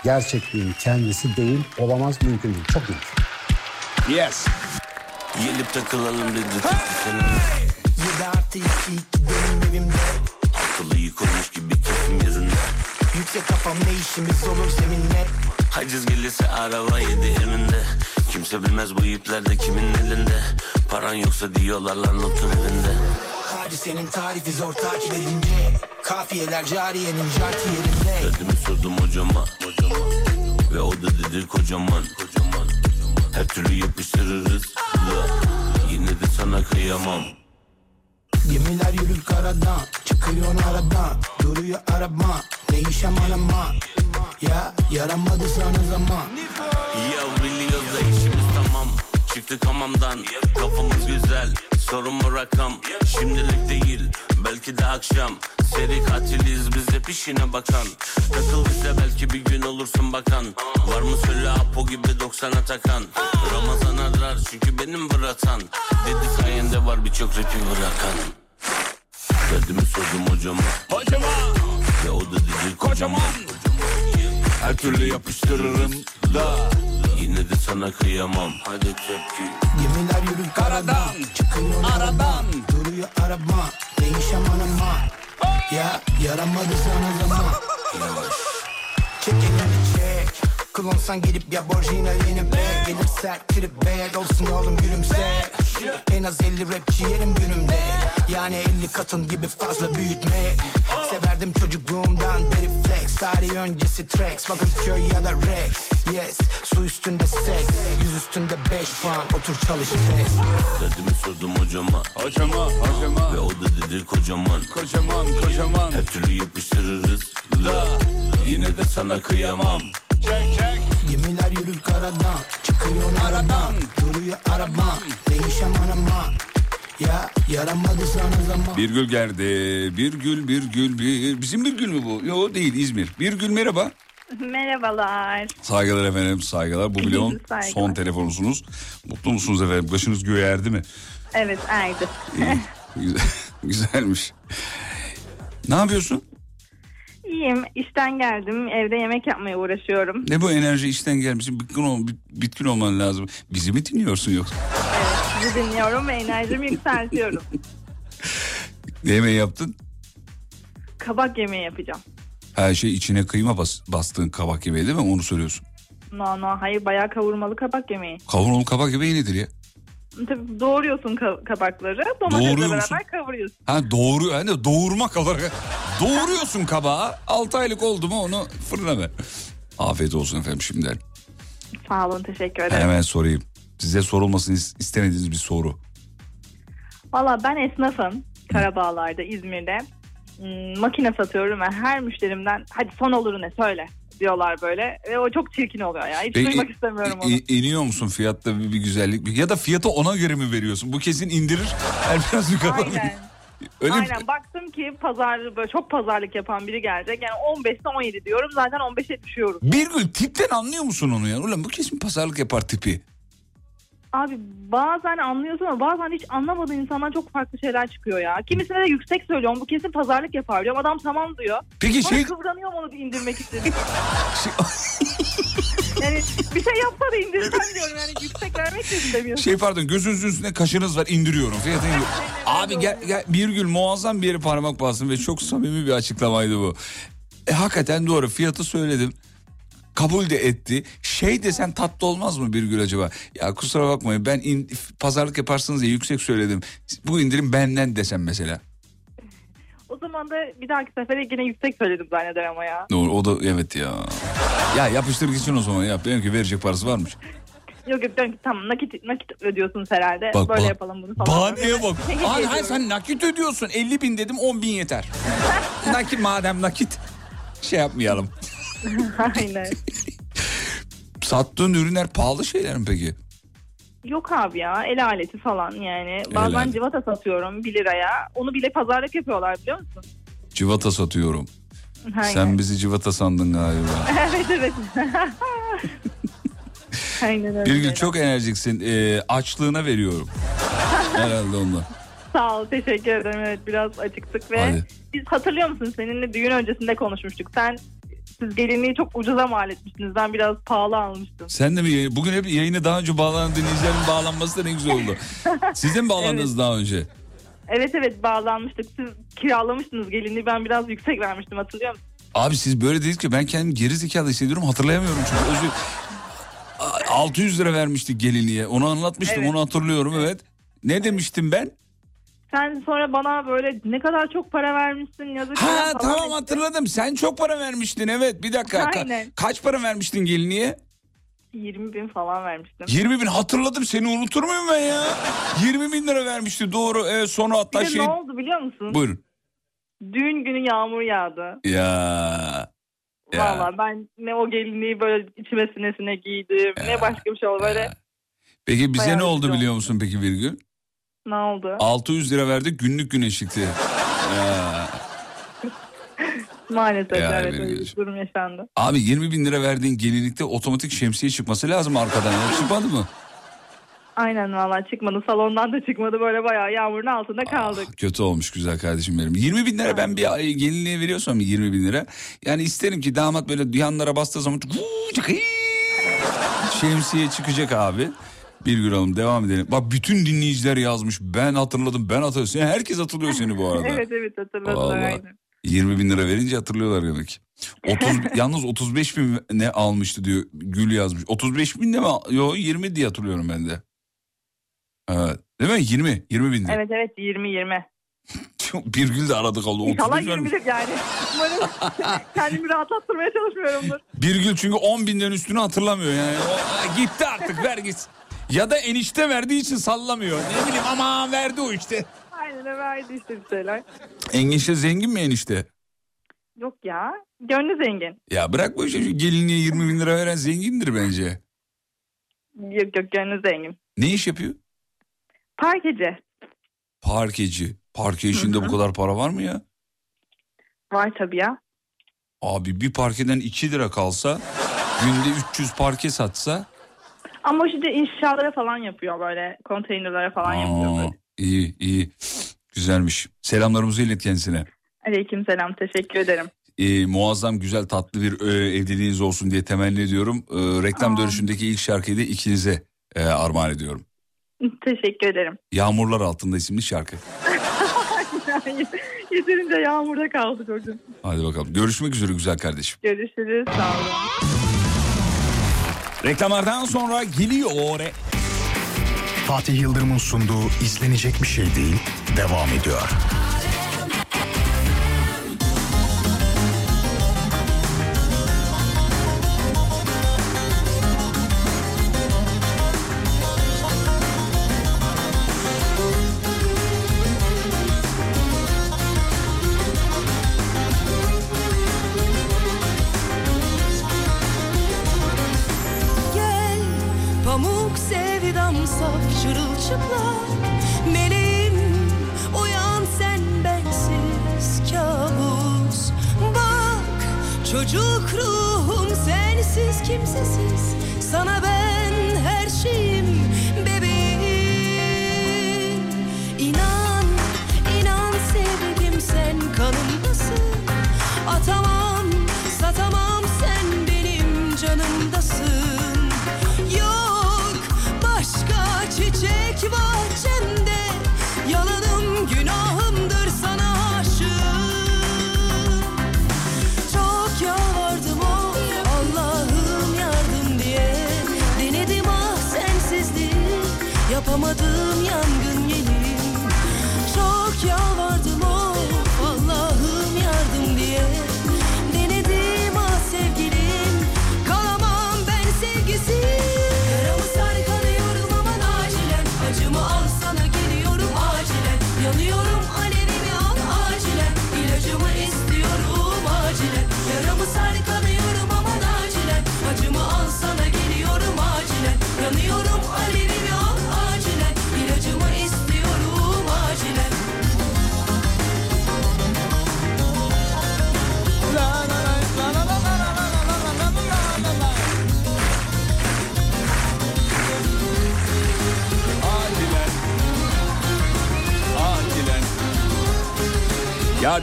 gerçekliğin kendisi değil, olamaz, mümkün değil. Çok mümkün. Yes. Gelip takılalım dedi hey! Artı iki iki benim evimde Akıllı yıkılmış gibi keyfim yerinde Yüksek kafam ne işimiz olur seninle Haciz gelirse araba yedi eminde Kimse bilmez bu ipler de kimin elinde Paran yoksa diyorlar lan otur evinde Hadisenin tarifi zor takip edince Kafiyeler cariyenin jarti yerinde Derdimi sordum hocama, hocama. Ve o da dedi kocaman, kocaman. Her türlü yapıştırırız la. Yine de sana kıyamam Gemiler yürür karadan Çıkıyor aradan Duruyor araba Değişem arama Ya yaramadı sana zaman Ya da tamam Çıktık hamamdan Kafamız güzel. Sorun mu rakam Şimdilik değil Belki de akşam. Seri katiliz biz hep işine bakan. Takıl bize belki bir gün olursun bakan. Var mı söyle Apo gibi 90'a takan. Ramazan arar çünkü benim bıratan Dedi sayende var birçok rapi bırakan. Derdimi sordum hocama. Hocama! Ve o da dedi kocaman. Her türlü yapıştırırım da Yine de sana kıyamam. Hadi tepki. Gemiler yürür karadan Çıkıyor aradan Duruyor araba Değişem arama Ya yaramadı sana zaman. Yavaş. Çek elini çek. Kullansan gidip ya borcina yeni bag Gelir sert trip bag olsun oğlum gülümse En az 50 rapçi yerim günümde. Yani 50 katın gibi fazla büyütme. Severdim çocukluğumdan beri flex. Tarih öncesi tracks. Bakın köy ya da Rex Yes su üstünde sex Yüz üstünde 5 puan. Otur çalış test. Derdimi sordum hocama. Hocama hocama. Ve o da dedi kocaman. Kocaman kocaman. Her türlü yapıştırırız. La Yine de sana kıyamam. Çek çek yürür karadan Çıkıyor aradan Duruyor araba Değişem arama Ya yaramadı sana zaman Bir gül geldi. Bir gül bir gül bir. Bizim bir gül mü bu? Yok değil İzmir. Bir gül merhaba. Merhabalar. Saygılar efendim saygılar. Bu Saygılar. son telefonunuz. Mutlu musunuz efendim? Başınız göğe erdi mi? Evet erdi. İyi. Güzel- Güzelmiş. Ne yapıyorsun? İyiyim. İşten geldim. Evde yemek yapmaya uğraşıyorum. Ne bu enerji işten gelmişsin? Bitkin, ol, bit- bitkin olman lazım. Bizi mi dinliyorsun yoksa? Sizi dinliyorum ve enerjimi yükseltiyorum. Ne yemeği yaptın? Kabak yemeği yapacağım. Her şey içine kıyma bas, bastığın kabak yemeği değil mi? Onu söylüyorsun. No no hayır bayağı kavurmalı kabak yemeği. Kavurmalı kabak yemeği nedir ya? Tabii doğruyorsun ka- kabakları. Domatesle Doğruyor musun? beraber kavuruyorsun. Ha doğru yani doğurmak olarak. Doğuruyorsun kabağı. 6 aylık oldu mu onu fırına ver. Afiyet olsun efendim şimdiden. Sağ olun teşekkür ederim. Hemen sorayım. Size sorulmasını is- istemediğiniz bir soru. Valla ben esnafım. Karabağlar'da, İzmir'de. Hmm, makine satıyorum ve her müşterimden hadi son oluru ne söyle diyorlar böyle. Ve o çok çirkin oluyor ya. Hiç Peki, duymak istemiyorum onu. İ- iniyor musun fiyatta bir, bir güzellik? Ya da fiyatı ona göre mi veriyorsun? Bu kesin indirir. Her biraz yukarı. Aynen. Öyle mi? Aynen baktım ki pazar böyle çok pazarlık yapan biri gelecek. Yani 15'te 17 diyorum zaten 15'e düşüyorum. Bir gün tipten anlıyor musun onu ya? Ulan bu kesin pazarlık yapar tipi. Abi bazen anlıyorsun ama bazen hiç anlamadığın insandan çok farklı şeyler çıkıyor ya. Kimisine de yüksek söylüyorum bu kesin pazarlık yapar diyorum. Adam tamam diyor. Peki Sonra şey- kızganıyorum onu bir indirmek için. yani bir şey yapsa da indirsen diyorum yani yüksek vermek de istemiyorsun. Şey pardon gözünüzün üstünde kaşınız var indiriyorum. Abi gel, gel, bir gün muazzam bir yere parmak bastın ve çok samimi bir açıklamaydı bu. E, hakikaten doğru fiyatı söyledim. Kabul de etti. Şey desen tatlı olmaz mı bir gün acaba? Ya kusura bakmayın ben in- pazarlık yaparsınız diye yüksek söyledim. Bu indirim benden desem mesela. O zaman da bir dahaki sefere yine yüksek söyledim zanneder ama ya. Doğru o da evet ya. Ya yapıştır gitsin o zaman yap. Benimki verecek parası varmış. Yok yok diyorum ki tamam nakit, nakit ödüyorsunuz herhalde. Bak, Böyle bak. yapalım bunu falan. Bahaneye bak. Hayır, hayır diyorum. sen nakit ödüyorsun. 50 bin dedim 10 bin yeter. nakit madem nakit. Şey yapmayalım. Aynen. Sattığın ürünler pahalı şeyler mi peki? Yok abi ya el aleti falan yani. Bazen aleti. civata satıyorum 1 liraya. Onu bile pazarlık yapıyorlar biliyor musun? Civata satıyorum. Aynen. Sen bizi civata sandın galiba. evet evet. Aynen öyle. Bir gün çok enerjiksin. Ee, açlığına veriyorum. Herhalde ondan. Sağ ol teşekkür ederim. Evet biraz açıktık ve Hadi. biz hatırlıyor musun seninle düğün öncesinde konuşmuştuk. Sen siz gelinliği çok ucuza mal etmiştiniz. Ben biraz pahalı almıştım. Sen de mi Bugün hep yayını daha önce bağlanan dinleyicilerin bağlanması da ne güzel oldu. Siz de mi bağlandınız daha önce? Evet evet bağlanmıştık. Siz kiralamıştınız gelinliği. Ben biraz yüksek vermiştim hatırlıyor musun? Abi siz böyle dedik ki ben kendimi geri zekalı hissediyorum hatırlayamıyorum çünkü özür... A- 600 lira vermiştik gelinliğe onu anlatmıştım Evet. onu hatırlıyorum evet. Ne demiştim ben? Sen sonra bana böyle ne kadar çok para vermişsin yazık. Ha falan tamam ettin. hatırladım sen çok para vermiştin evet bir dakika. Ka- Aynen. kaç para vermiştin gelinliğe? 20 bin falan vermiştim. 20 bin hatırladım seni unutur muyum ben ya? 20 bin lira vermişti doğru evet sonra Bir hatta de şey... ne oldu biliyor musun? Buyurun. Düğün günü yağmur yağdı. Ya. Ya. Valla ben ne o gelinliği böyle içime sinesine giydim ne başka bir şey oldu böyle. Peki bize Bayağı ne oldu üzücü biliyor musun peki bir gün? Ne oldu? 600 lira verdik günlük güneşlikti. ya. Maalesef Ya, evet benim öyle bir gözüm. durum yaşandı. Abi 20 bin lira verdiğin gelinlikte otomatik şemsiye çıkması lazım arkadan. Ya. Çıkmadı mı? Aynen valla çıkmadı salondan da çıkmadı böyle bayağı yağmurun altında kaldık. Kötü olmuş güzel kardeşim benim. 20 bin lira ben bir ay gelinliğe veriyorsam 20 bin lira. Yani isterim ki damat böyle yanlara bastığı zaman şemsiye çıkacak abi. Bir gün alalım devam edelim. Bak bütün dinleyiciler yazmış. Ben hatırladım ben hatırladım. Sen- Herkes hatırlıyor seni bu arada. evet evet hatırladım Vallahi. aynen. 20 bin lira verince hatırlıyorlar demek. 30, yalnız 35 bin ne almıştı diyor Gül yazmış. 35 bin de mi? al- Yo 20 diye hatırlıyorum ben de. Evet. Değil mi? 20. 20 bin lira. Evet evet 20-20. Bir Gül de aradı kaldı. İnşallah 35 vermiş. 20'dir yani. Umarım kendimi rahatlattırmaya çalışmıyorumdur. Bir Gül çünkü 10 binden üstünü hatırlamıyor yani. O, "Aa, gitti artık ver git. Ya da enişte verdiği için sallamıyor. Ne bileyim ama verdi o işte. Aynen verdi işte bir şeyler. Enişte zengin mi enişte? Yok ya gönlü zengin. Ya bırak bu işi. Şu gelinliğe 20 bin lira veren zengindir bence. Yok yok gönlü zengin. Ne iş yapıyor? Parkeci. Parkeci. Parke işinde bu kadar para var mı ya? Var tabii ya. Abi bir parkeden 2 lira kalsa günde 300 parke satsa Ama şimdi inşaatlara falan yapıyor böyle konteynerlara falan yapıyor aa, böyle. iyi iyi güzelmiş. Selamlarımızı ilet kendisine. Aleyküm selam teşekkür ederim. Ee, muazzam güzel tatlı bir e, evliliğiniz olsun diye temenni ediyorum. Ee, reklam Aa. dönüşündeki ilk şarkıyı da ikinize e, armağan ediyorum. Teşekkür ederim. Yağmurlar Altında isimli şarkı. Yeterince yağmurda kaldık hocam. Hadi bakalım. Görüşmek üzere güzel kardeşim. Görüşürüz. Sağ olun. Reklamlardan sonra geliyor. Fatih Yıldırım'ın sunduğu izlenecek bir şey değil devam ediyor.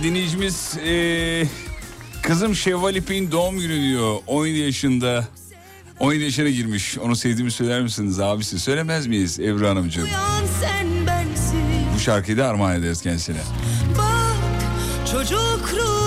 Ya dinleyicimiz eee, kızım Şevval İpek'in doğum günü diyor. 17 yaşında. 17 yaşına girmiş. Onu sevdiğimi söyler misiniz abisi? Söylemez miyiz Ebru Hanımcığım? Bu şarkıyı da armağan ederiz kendisine. Bak çocuk ruhum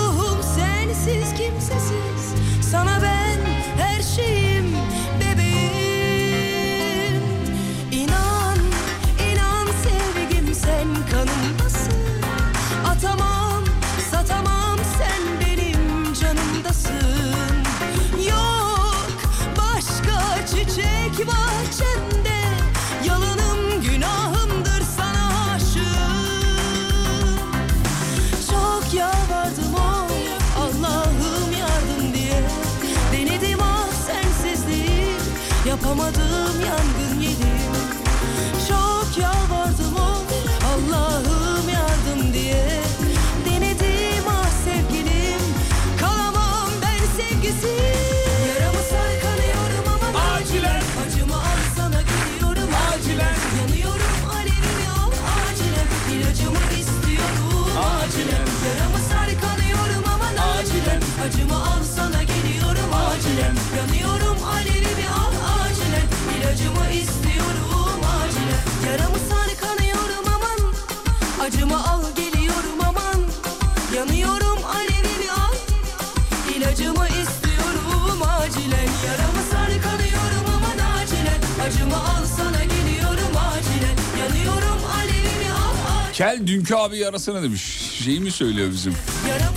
Kel dünkü abi arasana demiş. Şeyi mi söylüyor bizim?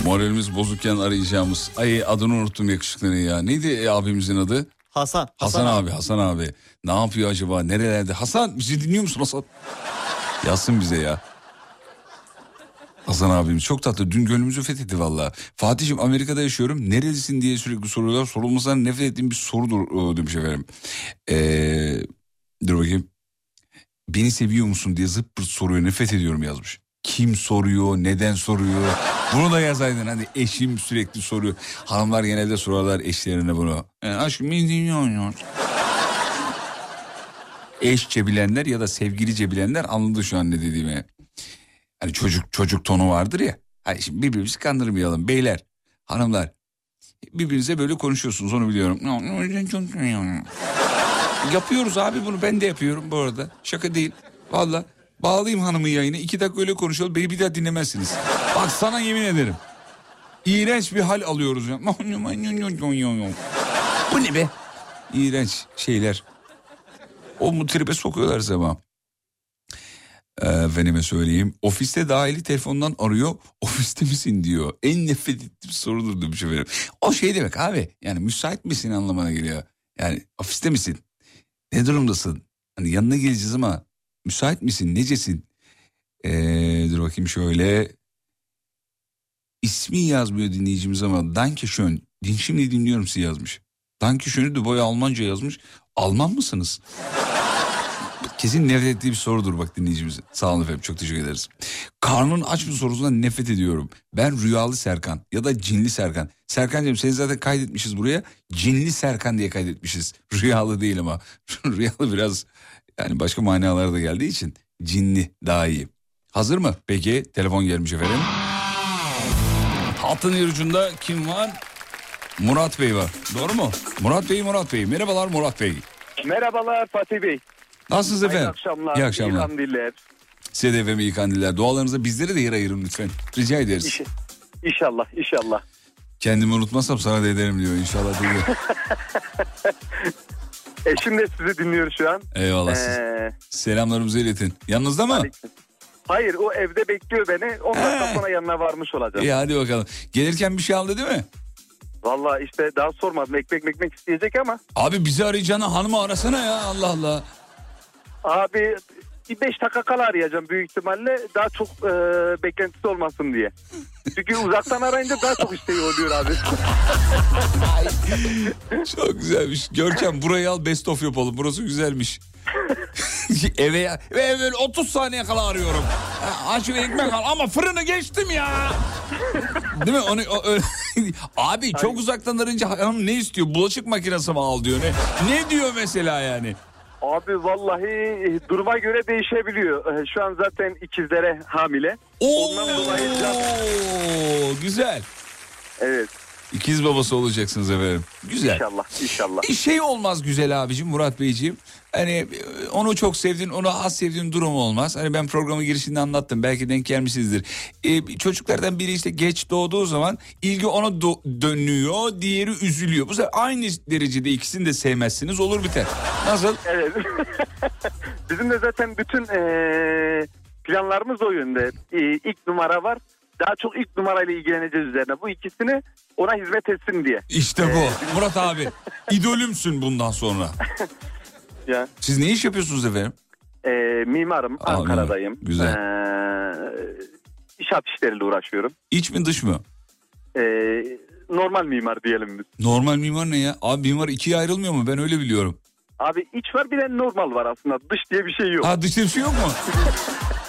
Moralimiz bozukken arayacağımız. Ay adını unuttum yakışıklının ya. Neydi e, abimizin adı? Hasan. Hasan, abi, Hasan abi. Ne yapıyor acaba? Nerelerde? Hasan bizi dinliyor musun Hasan? Yazsın bize ya. Hasan abimiz çok tatlı. Dün gönlümüzü fethetti valla. Fatih'im Amerika'da yaşıyorum. Nerelisin diye sürekli soruyorlar. Sorulmasından nefret ettiğim bir sorudur o, demiş efendim. Ee, dur bakayım. Beni seviyor musun diye zıp soruyor. Nefret ediyorum yazmış. Kim soruyor, neden soruyor? Bunu da yazaydın hani eşim sürekli soruyor. Hanımlar genelde sorarlar eşlerine bunu. E, aşkım beni musun? Eşçe bilenler ya da sevgilice bilenler anladı şu an ne dediğimi. Hani çocuk çocuk tonu vardır ya. Hani şimdi birbirimizi kandırmayalım beyler, hanımlar. Birbirinize böyle konuşuyorsunuz onu biliyorum. Yapıyoruz abi bunu ben de yapıyorum bu arada. Şaka değil. Valla bağlayayım hanımın yayını. iki dakika öyle konuşalım beni bir daha dinlemezsiniz. Bak sana yemin ederim. İğrenç bir hal alıyoruz. ya. Bu ne be? İğrenç şeyler. O mutribe sokuyorlar zaman. Efendime söyleyeyim. Ofiste dahili telefondan arıyor. Ofiste misin diyor. En nefret ettiğim sorudur demiş efendim. O şey demek abi. Yani müsait misin anlamına geliyor. Yani ofiste misin? Ne durumdasın? Hani yanına geleceğiz ama müsait misin? Necesin? Ee, dur bakayım şöyle. İsmi yazmıyor dinleyicimiz ama Danke schön. Din şimdi dinliyorum sizi yazmış. Danke schön'ü de boya Almanca yazmış. Alman mısınız? Kesin nefret ettiği bir sorudur bak dinleyicimizin. Sağ olun efendim çok teşekkür ederiz. Karnın aç mı sorusundan nefret ediyorum. Ben rüyalı Serkan ya da cinli Serkan. Serkan'cığım seni zaten kaydetmişiz buraya. Cinli Serkan diye kaydetmişiz. Rüyalı değil ama. rüyalı biraz yani başka manalara da geldiği için cinli daha iyi. Hazır mı? Peki telefon gelmiş efendim. Hattın ucunda kim var? Murat Bey var. Doğru mu? Murat Bey, Murat Bey. Merhabalar Murat Bey. Merhabalar Fatih Bey. Nasılsınız efendim? akşamlar. İyi akşamlar. İyi kandiller. Size de efendim iyi kandiller. Dualarınıza bizlere de yer ayırın lütfen. Rica ederiz. İş- İnşallah, inşallah. Kendimi unutmazsam sana da ederim diyor inşallah diyor. Eşim de sizi dinliyor şu an. Eyvallah siz. Ee, Selamlarımızı iletin. Yanınızda mı? hayır o evde bekliyor beni. 10 dakika sonra yanına varmış olacağım. İyi hadi bakalım. Gelirken bir şey aldı değil mi? Valla işte daha sormadım. Ekmek mekmek isteyecek ama. Abi bizi arayacağına hanımı arasana ya Allah Allah. Abi bir 5 dakika kala arayacağım büyük ihtimalle. Daha çok e, beklentisi olmasın diye. Çünkü uzaktan arayınca daha çok isteği oluyor abi. Çok güzelmiş. Görkem burayı al best of yapalım. Burası güzelmiş. eve ya. Ve böyle 30 saniye kala arıyorum. Aç ve ekmek al ama fırını geçtim ya. Değil mi? Onu, o- öyle- Abi çok uzaktan arayınca hanım ne istiyor? Bulaşık makinesi mi al diyor. Ne, ne diyor mesela yani? Abi vallahi e, duruma göre değişebiliyor. E, Şu an zaten ikizlere hamile. Oo, Ondan dolayı güzel. Evet. İkiz babası olacaksınız efendim. Güzel. İnşallah, inşallah. Bir şey olmaz güzel abicim Murat Beyciğim. Hani e, onu çok sevdiğin, onu az sevdiğin durum olmaz. Hani ben programı girişinde anlattım. Belki denk gelmişsinizdir. Ee, çocuklardan biri işte geç doğduğu zaman ilgi ona do- dönüyor, diğeri üzülüyor. Bu sefer aynı derecede ikisini de sevmezsiniz olur biter. Nasıl? Evet. Bizim de zaten bütün e, planlarımız o yönde. E, ilk numara var. Daha çok ilk numarayla ilgileneceğiz üzerine. Bu ikisini ona hizmet etsin diye. İşte bu. Murat abi. idolümsün bundan sonra. Ya. Siz ne iş yapıyorsunuz efendim? E, mimarım. Aa, Ankara'dayım. mimar. Güzel. E, inşaat işleriyle uğraşıyorum. İç mi dış mı? E, normal mimar diyelim biz. Normal mimar ne ya? Abi mimar ikiye ayrılmıyor mu? Ben öyle biliyorum. Abi iç var bir de normal var aslında. Dış diye bir şey yok. Ha dışta bir şey yok mu?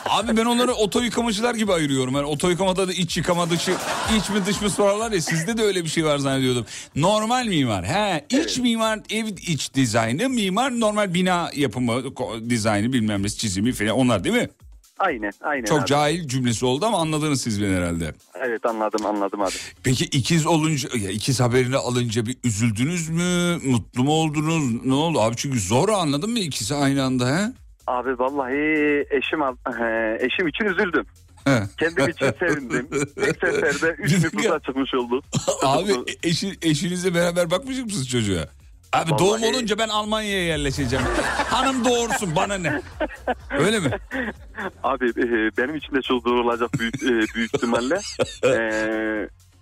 Abi ben onları oto yıkamacılar gibi ayırıyorum. Yani oto yıkamada da iç yıkama dışı, iç mi dış mı sorarlar ya sizde de öyle bir şey var zannediyordum. Normal mimar. He, iç mimar ev iç dizaynı, mimar normal bina yapımı, dizaynı bilmem ne çizimi falan onlar değil mi? Aynen aynen Çok abi. cahil cümlesi oldu ama anladınız siz beni herhalde. Evet anladım anladım abi. Peki ikiz olunca, ya ikiz haberini alınca bir üzüldünüz mü? Mutlu mu oldunuz? Ne oldu? Abi çünkü zor anladın mı ikisi aynı anda he? Abi vallahi eşim eşim için üzüldüm. He. Kendim için sevindim. Tek seferde 3 nüfusa çıkmış oldu. Abi eşi, eşinizle beraber bakmayacak mısınız çocuğa? Abi Vallahi- doğum olunca ben Almanya'ya yerleşeceğim. Hanım doğursun bana ne? Öyle mi? Abi e, benim için de olacak büyük, e, büyük ihtimalle. E,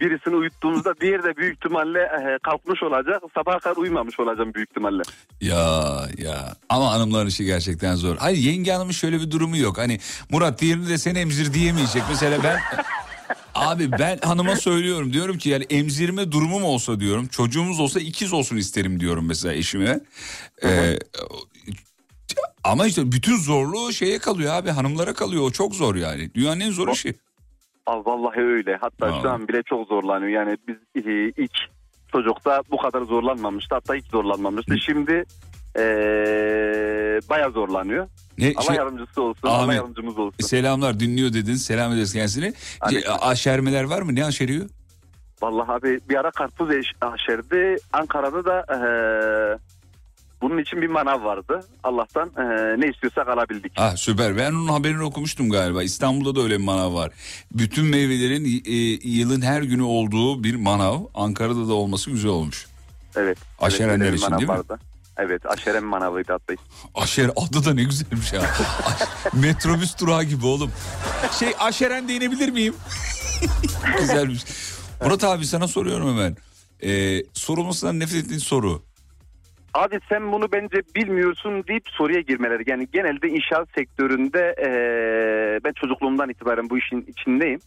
birisini uyuttuğumuzda diğeri de büyük ihtimalle e, kalkmış olacak. Sabaha kadar uyumamış olacağım büyük ihtimalle. Ya ya ama hanımların işi gerçekten zor. Hayır yenge hanımın şöyle bir durumu yok. Hani Murat diğerini de sen emzir diyemeyecek. Mesela ben abi ben hanıma söylüyorum diyorum ki yani emzirme durumum olsa diyorum çocuğumuz olsa ikiz olsun isterim diyorum mesela eşime. Ee, ama işte bütün zorluğu şeye kalıyor abi hanımlara kalıyor o çok zor yani. Dünyanın en zor işi. Abi vallahi öyle. Hatta şu an bile çok zorlanıyor. Yani biz e, ilk çocukta bu kadar zorlanmamıştı. Hatta hiç zorlanmamıştı. Şimdi e, baya zorlanıyor. Ne, Allah şey- yardımcısı olsun. Allah Amin. yardımcımız olsun. Selamlar dinliyor dedin selam ederiz kendisine. Ce- Aşermeler var mı ne aşeriyor? Vallahi abi bir ara karpuz aşerdi. Ankara'da da e, Bunun için bir manav vardı. Allah'tan e, ne istiyorsak alabildik. Ah süper. Ben onun haberini okumuştum galiba. İstanbul'da da öyle bir manav var. Bütün meyvelerin e, yılın her günü olduğu bir manav. Ankara'da da olması güzel olmuş. Evet. Aşerenler evet, için değil mi? vardı. Evet aşeren manavıydı hatta. Aşer adı da ne güzelmiş ya. Metrobüs durağı gibi oğlum. Şey aşeren değinebilir miyim? Güzelmiş. Murat abi sana soruyorum hemen. Ee, sorulmasından nefret ettiğin soru. Abi sen bunu bence bilmiyorsun deyip soruya girmeleri. Yani genelde inşaat sektöründe e, ben çocukluğumdan itibaren bu işin içindeyim.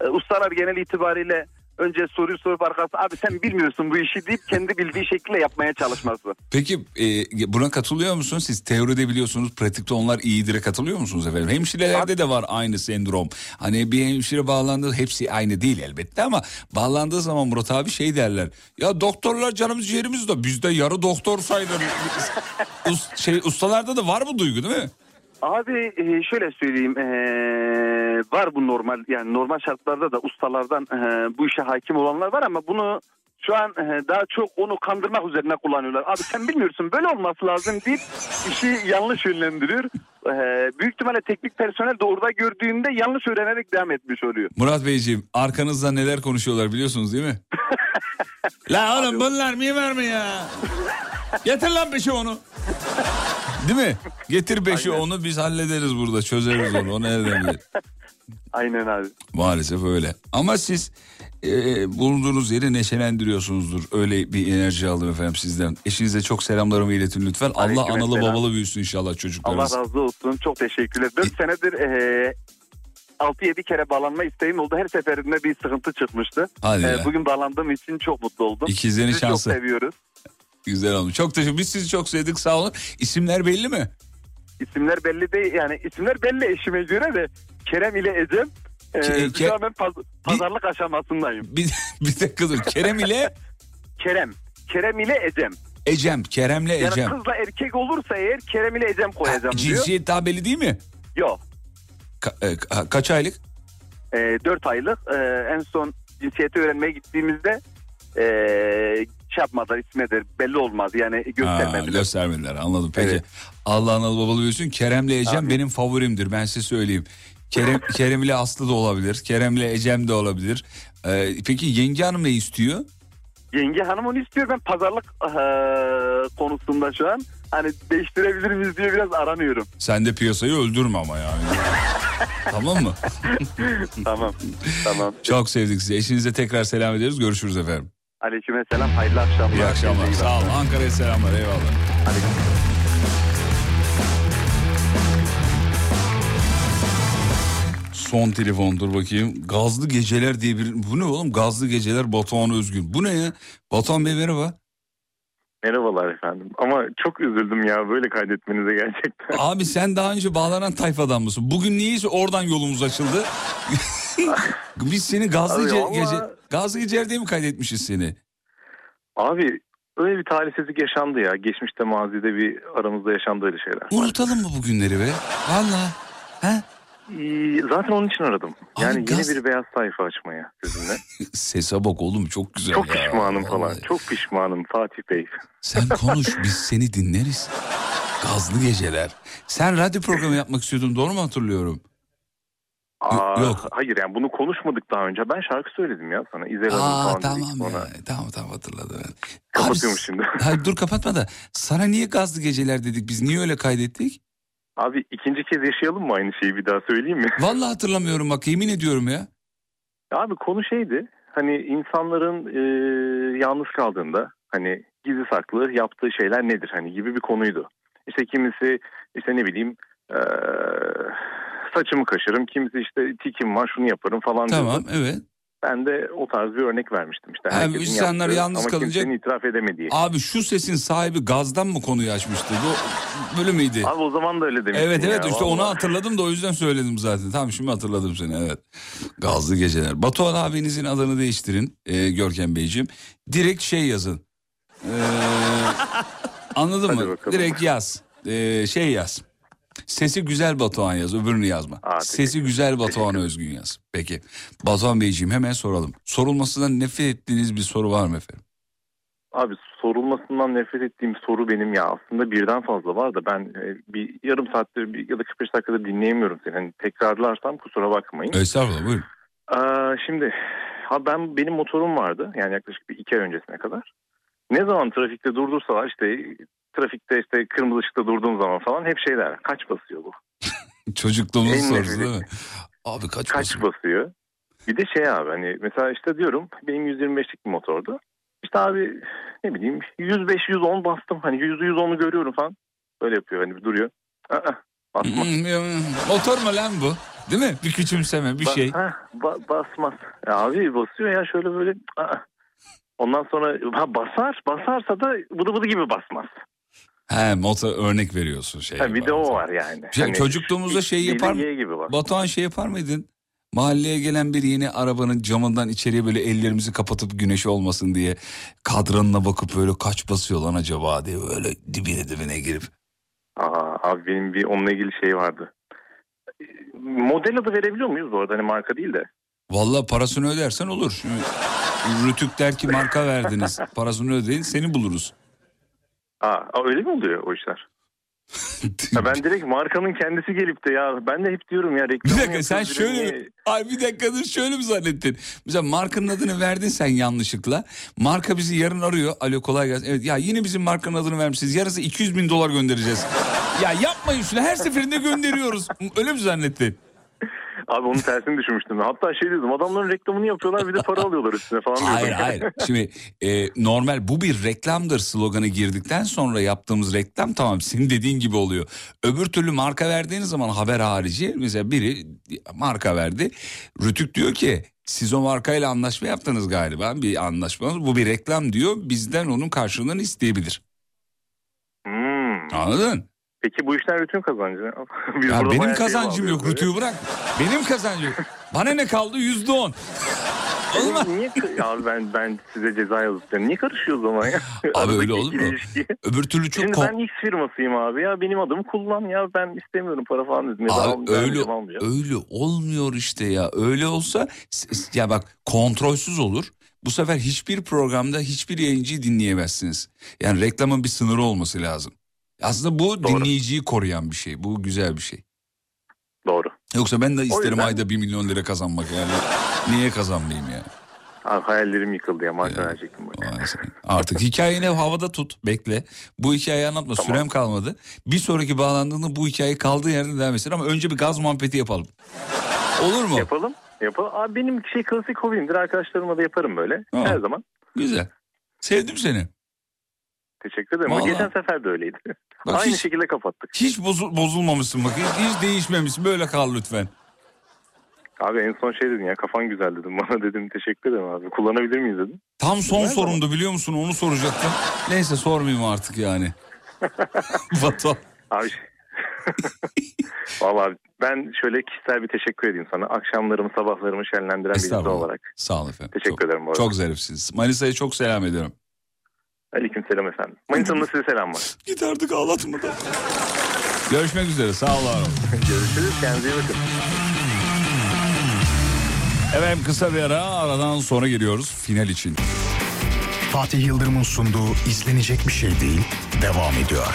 E, ustalar genel itibariyle önce soruyu sorup arkasına abi sen bilmiyorsun bu işi deyip kendi bildiği şekilde yapmaya çalışması. Peki e, buna katılıyor musunuz? Siz teoride biliyorsunuz, pratikte onlar iyidir'e katılıyor musunuz efendim? Hemşirelerde de var aynı sendrom. Hani bir hemşire bağlandığı hepsi aynı değil elbette ama bağlandığı zaman Murat abi şey derler. Ya doktorlar canımız ciğerimiz de bizde yarı doktor sayılır. Us- şey ustalarda da var bu duygu değil mi? Abi e, şöyle söyleyeyim e, var bu normal yani normal şartlarda da ustalardan e, bu işe hakim olanlar var ama bunu şu an e, daha çok onu kandırmak üzerine kullanıyorlar. Abi sen bilmiyorsun böyle olması lazım deyip işi yanlış yönlendiriyor. E, büyük ihtimalle teknik personel de orada gördüğünde yanlış öğrenerek devam etmiş oluyor. Murat Beyciğim arkanızda neler konuşuyorlar biliyorsunuz değil mi? La oğlum bunlar mimar mı ya? Getir lan beşi onu. Değil mi? Getir beşi onu biz hallederiz burada çözeriz onu. O nereden bilir? Aynen abi. Maalesef öyle. Ama siz e, bulunduğunuz yeri neşelendiriyorsunuzdur. Öyle bir enerji aldım efendim sizden. Eşinize çok selamlarımı iletin lütfen. Allah Aleyküm analı selam. babalı büyüsün inşallah Allah çocuklarınız. razı olsun. Çok teşekkürler. 4 senedir e, 6-7 kere bağlanma isteğim oldu. Her seferinde bir sıkıntı çıkmıştı. Hadi E, ya. bugün bağlandığım için çok mutlu oldum. İkizlerin Sizi şansı. çok seviyoruz. Güzel olmuş. Çok teşekkür Biz sizi çok sevdik sağ olun. İsimler belli mi? İsimler belli değil. Yani isimler belli eşime göre de Kerem ile Ecem. E, Ke- şu an ben paz- pazarlık aşamasındayım. Bir, bir dakika dur. Kerem ile Kerem. Kerem ile Ecem. Ecem. Kerem'le Yani Ecem. kızla erkek olursa eğer Kerem ile Ecem koyacağım diyor. Cinsiyet daha belli değil mi? Yok. Ka- e, ka- kaç aylık? E, 4 aylık. E, en son cinsiyeti öğrenmeye gittiğimizde e, şey yapmadılar ismedir belli olmaz yani göstermediler. göstermediler anladım. Peki Evet. Allah analı babalı büyüsün. Kerem'le Ecem benim favorimdir ben size söyleyeyim. Kerem, Kerem ile Aslı da olabilir. Kerem ile Ecem de olabilir. Ee, peki yenge hanım ne istiyor? Yenge hanım onu istiyor ben pazarlık eee, konusunda şu an hani değiştirebilir miyiz diye biraz aranıyorum. Sen de piyasayı öldürme ama yani. tamam mı? tamam tamam. Çok sevdik sizi. Eşinize tekrar selam ederiz. Görüşürüz efendim. Aleyküm selam hayırlı akşamlar. İyi akşamlar. Sağ olun. Ankara'ya selamlar. Eyvallah. Son telefon dur bakayım. Gazlı Geceler diye bir... Bu ne oğlum? Gazlı Geceler Batuhan Özgün. Bu ne ya? Batuhan Bey merhaba. Merhabalar efendim. Ama çok üzüldüm ya böyle kaydetmenize gerçekten. Abi sen daha önce bağlanan tayfadan mısın? Bugün niyeyse oradan yolumuz açıldı. Biz seni Gazlı, Abi Ge- ama- Gece... Gazlı Geceler diye mi kaydetmişiz seni? Abi öyle bir talihsizlik yaşandı ya. Geçmişte mazide bir aramızda yaşandı öyle şeyler. Unutalım mı bugünleri be? Valla. Ee, Zaten onun için aradım. Yani yeni bir beyaz sayfa açmaya sizinle. Sese bak oğlum çok güzel çok ya. pişmanım falan. Çok pişmanım Fatih Bey. Sen konuş biz seni dinleriz. Gazlı geceler. Sen radyo programı yapmak istiyordun doğru mu hatırlıyorum? Aa, yok. Hayır yani bunu konuşmadık daha önce. Ben şarkı söyledim ya sana. İzel Hanım Aa falan tamam ya. Tamam tamam hatırladım ben. Kapatıyorum Abi, şimdi. Hayır dur kapatma da. Sana niye gazlı geceler dedik biz? Niye öyle kaydettik? Abi ikinci kez yaşayalım mı aynı şeyi bir daha söyleyeyim mi? Vallahi hatırlamıyorum bak yemin ediyorum ya. Abi konu şeydi. Hani insanların e, yalnız kaldığında hani gizli saklı yaptığı şeyler nedir hani gibi bir konuydu. İşte kimisi işte ne bileyim e, saçımı kaşırım, kimisi işte tikim var şunu yaparım falan Tamam diyordu. evet. Ben de o tarz bir örnek vermiştim işte. Abi Herkesin insanlar yalnız ama kalınca- itiraf edemediği. Abi şu sesin sahibi gazdan mı konuyu açmıştı? Bu böyle miydi? Abi o zaman da öyle demiştin Evet evet ya, işte onu vallahi. hatırladım da o yüzden söyledim zaten. Tamam şimdi hatırladım seni evet. Gazlı geceler. Batuhan abinizin adını değiştirin e, Görkem Beyciğim. Direkt şey yazın. Ee, anladın Hadi mı? bakalım. Direkt yaz. Ee, şey yaz. Sesi güzel Batuhan yaz öbürünü yazma. Sesi güzel Batuhan Özgün yaz. Peki Batuhan Beyciğim hemen soralım. Sorulmasından nefret ettiğiniz bir soru var mı efendim? Abi sorulmasından nefret ettiğim soru benim ya aslında birden fazla var da ben e, bir yarım saattir bir, ya da 45 dakikada dinleyemiyorum seni. Hani tekrarlarsam kusura bakmayın. Estağfurullah buyurun. Aa, şimdi ha ben benim motorum vardı yani yaklaşık bir iki ay öncesine kadar. Ne zaman trafikte durdursalar işte trafikte işte kırmızı ışıkta durduğum zaman falan hep şeyler kaç basıyor bu? Çocukluğumuzun En sorusu değil mi? Abi kaç, kaç basıyor? Bir de şey abi hani mesela işte diyorum benim 125'lik bir motordu. İşte abi ne bileyim 105-110 bastım. Hani 100-110'u görüyorum falan. Böyle yapıyor hani bir duruyor. Aa. Hmm, Motor mu lan bu? Değil mi? Bir küçümseme bir Ba- şey. ha, ba- basmaz. Ya abi basıyor ya şöyle böyle. Aa. Ondan sonra ha basar basarsa da bıdı bıdı gibi basmaz. He motor örnek veriyorsun şey. Ha, bir de o var yani. Şey, Hani çocukluğumuzda şey yapar mı? Batuhan şey yapar mıydın? Mahalleye gelen bir yeni arabanın camından içeriye böyle ellerimizi kapatıp güneş olmasın diye kadranına bakıp böyle kaç basıyor lan acaba diye böyle dibine dibine girip. Aa, abi benim bir onunla ilgili şey vardı. Model adı verebiliyor muyuz bu arada? Hani marka değil de. Vallahi parasını ödersen olur. Rütük der ki marka verdiniz. Parasını ödeyin seni buluruz. Aa, öyle mi oluyor o işler? ya ben direkt markanın kendisi gelip de ya ben de hep diyorum ya reklam Bir dakika sen şöyle mi? Ay bir dakika dur şöyle mi zannettin? Mesela markanın adını verdin sen yanlışlıkla. Marka bizi yarın arıyor. Alo kolay gelsin. Evet ya yine bizim markanın adını vermişsiniz. Yarısı 200 bin dolar göndereceğiz. ya yapmayın şunu her seferinde gönderiyoruz. Öyle mi zannettin? Abi onun tersini düşünmüştüm. Hatta şey dedim adamların reklamını yapıyorlar bir de para alıyorlar üstüne falan. Hayır hayır. Şimdi e, normal bu bir reklamdır sloganı girdikten sonra yaptığımız reklam tamam senin dediğin gibi oluyor. Öbür türlü marka verdiğiniz zaman haber harici mesela biri marka verdi. Rütük diyor ki siz o markayla anlaşma yaptınız galiba bir anlaşmanız bu bir reklam diyor bizden onun karşılığını isteyebilir. Hmm. Anladın? Peki bu işler bütün kazancı. Biz Ya benim şey kazancım yok bağlıyoruz Rütü'yü bırak. Benim kazancım yok. Bana ne kaldı yüzde on. böyle. Niye, ya abi ben ben size ceza yazacağım. Niye karışıyor o zaman ya? Abi öyle olur mu? ilişki. Öbür türlü çok Şimdi kom- ben X firmasıyım abi ya benim adımı kullan ya ben istemiyorum para falan da Abi almayacağım, öyle almayacağım. öyle olmuyor işte ya. Öyle olsa ya bak kontrolsüz olur. Bu sefer hiçbir programda hiçbir yayıncıyı dinleyemezsiniz. Yani reklamın bir sınırı olması lazım. Aslında bu dinleyiciyi koruyan bir şey. Bu güzel bir şey. Doğru. Yoksa ben de isterim yüzden- ayda bir milyon lira kazanmak yani. Niye kazanmayayım ya? Abi hayallerim yıkıldı ya marka bak. Artık hikayeni havada tut. Bekle. Bu hikayeyi anlatma. Sürem kalmadı. Bir sonraki bağlandığında bu hikaye kaldığı yerde devam etsin. Ama önce bir gaz muhabbeti yapalım. Olur mu? Yapalım. Yapalım. Abi benim şey klasik hobimdir. Arkadaşlarımla da yaparım böyle. Aa. Her zaman. Güzel. Sevdim seni. Teşekkür ederim. Vallahi. Geçen sefer de öyleydi. Bak Aynı hiç- şekilde kapattık. Hiç bozu- bozulmamışsın bak. Hiç, hiç değişmemişsin. Böyle kal lütfen. Abi en son şey dedin ya kafan güzel dedim. Bana dedim teşekkür ederim abi. Kullanabilir miyiz dedim. Tam son Güzel sorumdu biliyor musun? Onu soracaktım. Neyse sormayayım artık yani. Batu. Abi Vallahi ben şöyle kişisel bir teşekkür edeyim sana. Akşamlarımı sabahlarımı şenlendiren birisi olarak. Sağ olun efendim. Teşekkür ederim bu arada. Çok zarifsiniz. Manisa'ya çok selam ediyorum. Aleyküm selam efendim. Manisa'nın size selam var. Git artık ağlatma da. Görüşmek üzere. Sağ olun. Görüşürüz. Kendinize iyi bakın. Efendim kısa bir ara aradan sonra geliyoruz final için. Fatih Yıldırım'ın sunduğu izlenecek bir şey değil devam ediyor.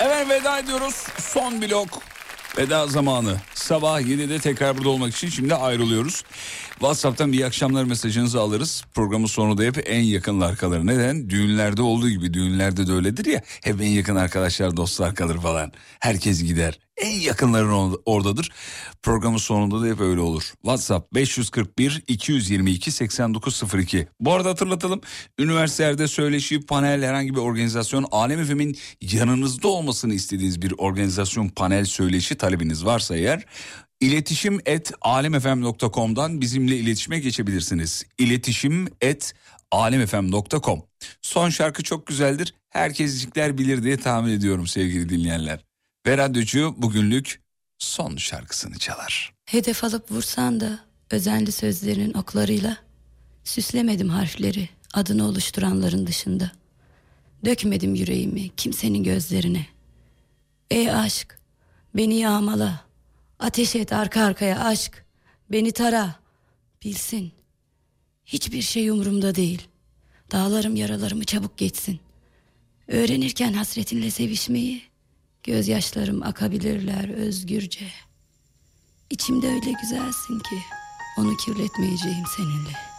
Evet veda ediyoruz. Son blok. Veda zamanı. Sabah 7'de tekrar burada olmak için şimdi ayrılıyoruz. WhatsApp'tan iyi akşamlar mesajınızı alırız. Programın sonunda hep en yakınlar kalır. Neden? Düğünlerde olduğu gibi düğünlerde de öyledir ya. Hep en yakın arkadaşlar dostlar kalır falan. Herkes gider. En yakınların or- oradadır. Programın sonunda da hep öyle olur. WhatsApp 541 222 8902. Bu arada hatırlatalım. Üniversitelerde söyleşi, panel, herhangi bir organizasyon, Alem Efem'in yanınızda olmasını istediğiniz bir organizasyon, panel, söyleşi talebiniz varsa eğer İletişim et alemfm.com'dan bizimle iletişime geçebilirsiniz. İletişim et alemfm.com. Son şarkı çok güzeldir. Herkescikler bilir diye tahmin ediyorum sevgili dinleyenler. Ve radyocu bugünlük son şarkısını çalar. Hedef alıp vursan da özenli sözlerin oklarıyla süslemedim harfleri adını oluşturanların dışında. Dökmedim yüreğimi kimsenin gözlerine. Ey aşk beni yağmala ateş et arka arkaya aşk beni tara bilsin hiçbir şey umurumda değil Dağlarım yaralarımı çabuk geçsin. Öğrenirken hasretinle sevişmeyi, gözyaşlarım akabilirler özgürce. İçimde öyle güzelsin ki onu kirletmeyeceğim seninle.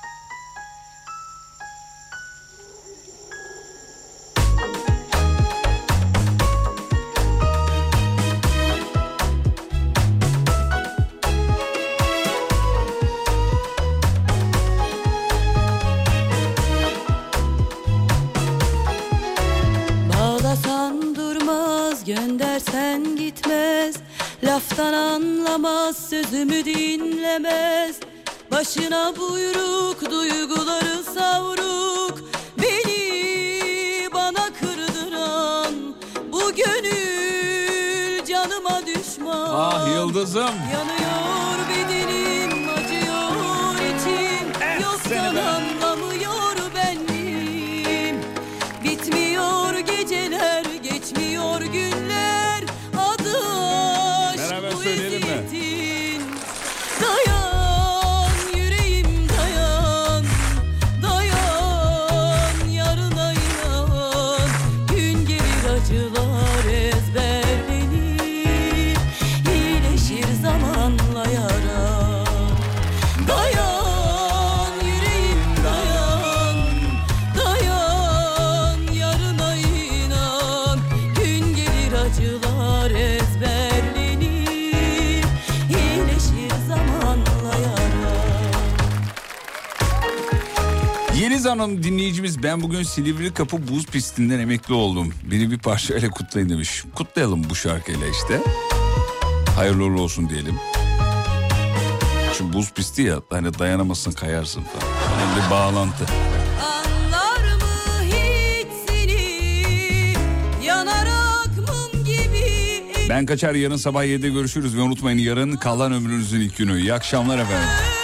Sözümü dinlemez. Başına buyruk, duyguları savruk. Beni bana kırdıran Bu gönül canıma düşman. Ah Yıldızım. Yanıyor Hanım dinleyicimiz ben bugün Silivri Kapı Buz Pisti'nden emekli oldum. Beni bir parçayla kutlayın demiş. Kutlayalım bu şarkıyla işte. Hayırlı uğurlu olsun diyelim. Çünkü buz pisti ya hani dayanamazsın kayarsın falan. Yani bir bağlantı. Ben kaçar yarın sabah 7'de görüşürüz ve unutmayın yarın kalan ömrünüzün ilk günü. İyi akşamlar efendim.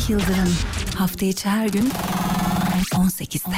Fatih Yıldırım hafta içi her gün 18'de.